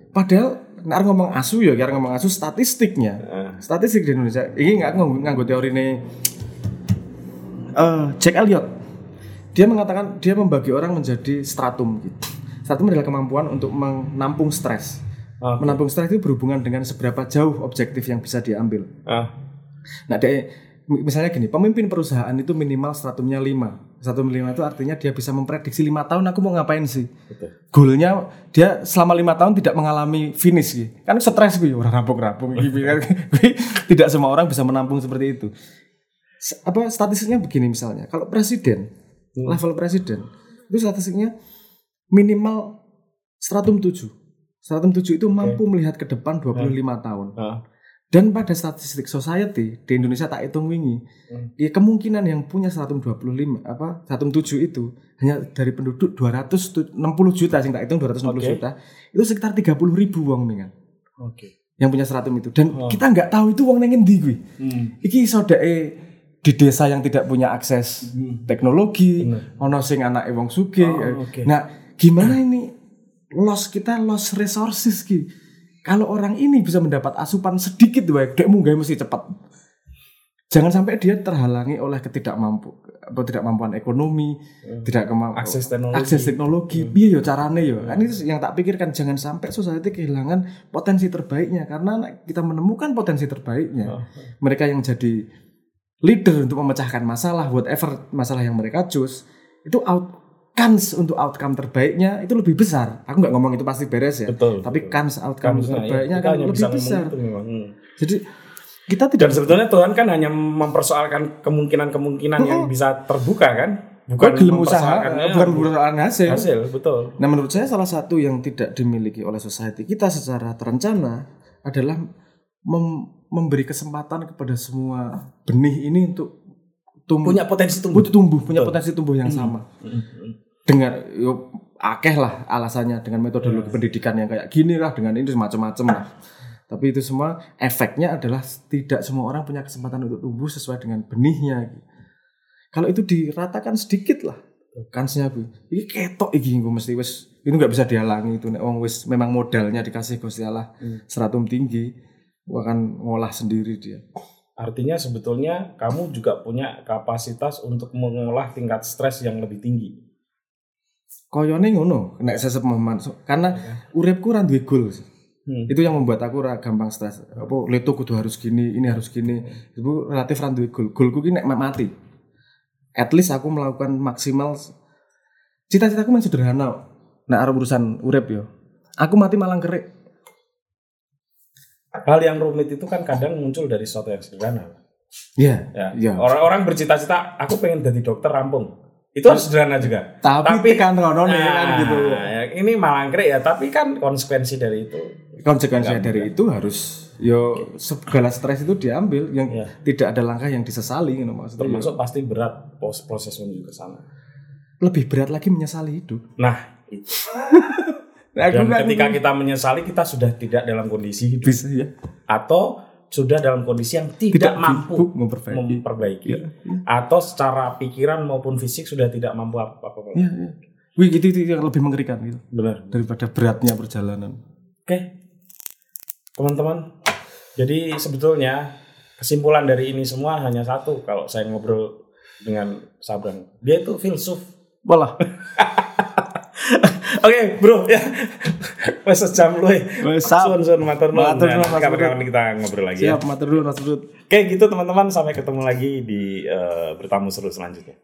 Padahal nek ngomong asu ya kira ngomong asu statistiknya. Statistik di Indonesia. Ini nggak nganggo, nganggo teori ini eh Jack Elliot. Dia mengatakan dia membagi orang menjadi stratum gitu. Stratum adalah kemampuan untuk menampung stres. Ah. Menampung stres itu berhubungan dengan seberapa jauh objektif yang bisa diambil. Ah, Nah, dia, misalnya gini, pemimpin perusahaan itu minimal stratumnya 5. Stratum 5 itu artinya dia bisa memprediksi lima tahun aku mau ngapain sih. betul. Goalnya dia selama lima tahun tidak mengalami finish gitu. Kan stres gue orang rampung-rampung gitu kan. Tidak semua orang bisa menampung seperti itu. Apa statistiknya begini misalnya, kalau presiden, level presiden, itu statistiknya minimal stratum 7. Stratum 7 itu mampu melihat ke depan 25 tahun. Ah, Dan pada statistik society di Indonesia tak hitung wingi, Hmm. ya kemungkinan yang punya stratum 25 apa stratum 7 itu hanya dari penduduk 260 juta sing tak hitung 260 Oke. juta itu sekitar 30 ribu wong mingan Oke. yang punya stratum itu dan Oh. kita nggak tahu itu wong neng endi kuwi. Hmm. Iki sodake di desa yang tidak punya akses teknologi, Bener. ono sing anake wong sugih. Oh, oke. Nah, gimana ini loss kita loss resources ki? Kalau orang ini bisa mendapat asupan sedikit wae, dek munggah mesti cepat. Jangan sampai dia terhalangi oleh ketidakmampu atau tidak mampuan ekonomi, tidak kemampuan Hmm. Akses teknologi. akses teknologi. Piye yo carane yo? Kan itu yang tak pikirkan jangan sampai society kehilangan potensi terbaiknya karena kita menemukan potensi terbaiknya Oh. mereka yang jadi leader untuk memecahkan masalah whatever masalah yang mereka choose itu out kans untuk outcome terbaiknya itu lebih besar. Aku nggak ngomong itu pasti beres ya. Betul, Tapi betul. kans outcome Kan, terbaiknya kita akan hanya lebih besar. Hmm. Jadi kita Dan tidak sebetulnya Tuhan kan hanya mempersoalkan kemungkinan-kemungkinan yang bisa terbuka kan, bukan gelem usaha, mempersoalkan, ya, bukan perusahaan hasil. hasil, betul. Nah menurut saya salah satu yang tidak dimiliki oleh society kita secara terencana adalah mem- memberi kesempatan kepada semua benih ini untuk tumbuh Punya potensi tumbuh. tumbuh punya Betul. potensi tumbuh yang sama Hmm, hmm. Dengan yo akeh lah alasannya dengan metodologi pendidikan yang kayak gini lah dengan ini macam-macam lah. Tapi itu semua efeknya adalah tidak semua orang punya kesempatan untuk tumbuh sesuai dengan benihnya. Kalau itu diratakan sedikit lah kansnya bu ini ketok iki gue mesti wis itu nggak bisa dihalangi itu. Nek wong wis memang modalnya dikasih Gusti Allah Hmm. seratum tinggi akan ngolah sendiri dia. Artinya sebetulnya kamu juga punya kapasitas untuk mengolah tingkat stres yang lebih tinggi. Koyone ngono nek sesep Muhammad So- karena uripku ra duwe goal Hmm. itu yang membuat aku ra gampang stres. Apa leto kudu harus gini ini harus gini. Itu relatif ra duwe goal. Goalku ki nek mati. At least aku melakukan maksimal cita-citaku masih sederhana. Nah arep urusan urip yo. Aku mati malang kerik. Hal yang rumit itu kan kadang muncul dari sesuatu yang sederhana. ya Ya. ya Orang-orang bercita-cita, aku pengen jadi dokter rampung. Itu harus sederhana juga. tapi, Tapi- tekan rono nih Nah, kan gitu ya, ini malangkrik ya, tapi kan konsekuensi dari itu. konsekuensinya dari itu harus yo segala stres itu diambil yang Iya. tidak ada langkah yang disesali gitu maksudnya Termasuk pasti berat proses menuju ke sana. lebih berat lagi menyesali hidup Nah, itu. Nah, dan ketika kita menyesali kita sudah tidak dalam kondisi hidup bisa ya atau sudah dalam kondisi yang tidak, mampu sibuk memperbaiki. memperbaiki Iya, atau secara pikiran maupun fisik sudah tidak mampu apa-apa. Iya, iya. Wih, itu, itu yang lebih mengerikan gitu Benar. daripada beratnya perjalanan. Oke. Teman-teman, jadi sebetulnya kesimpulan dari ini semua hanya satu kalau saya ngobrol dengan Sabrang. Dia itu filsuf. Walah, Oke, Bro, ya. Wes sejam lu. Wes, sap. Sun sun matur nuwun. Nuwun, Mas Kapan-kapan kita ngobrol lagi ya. siap matur dulu Mas. Oke, gitu teman-teman sampai ketemu lagi di eh, bertamu seru selanjutnya.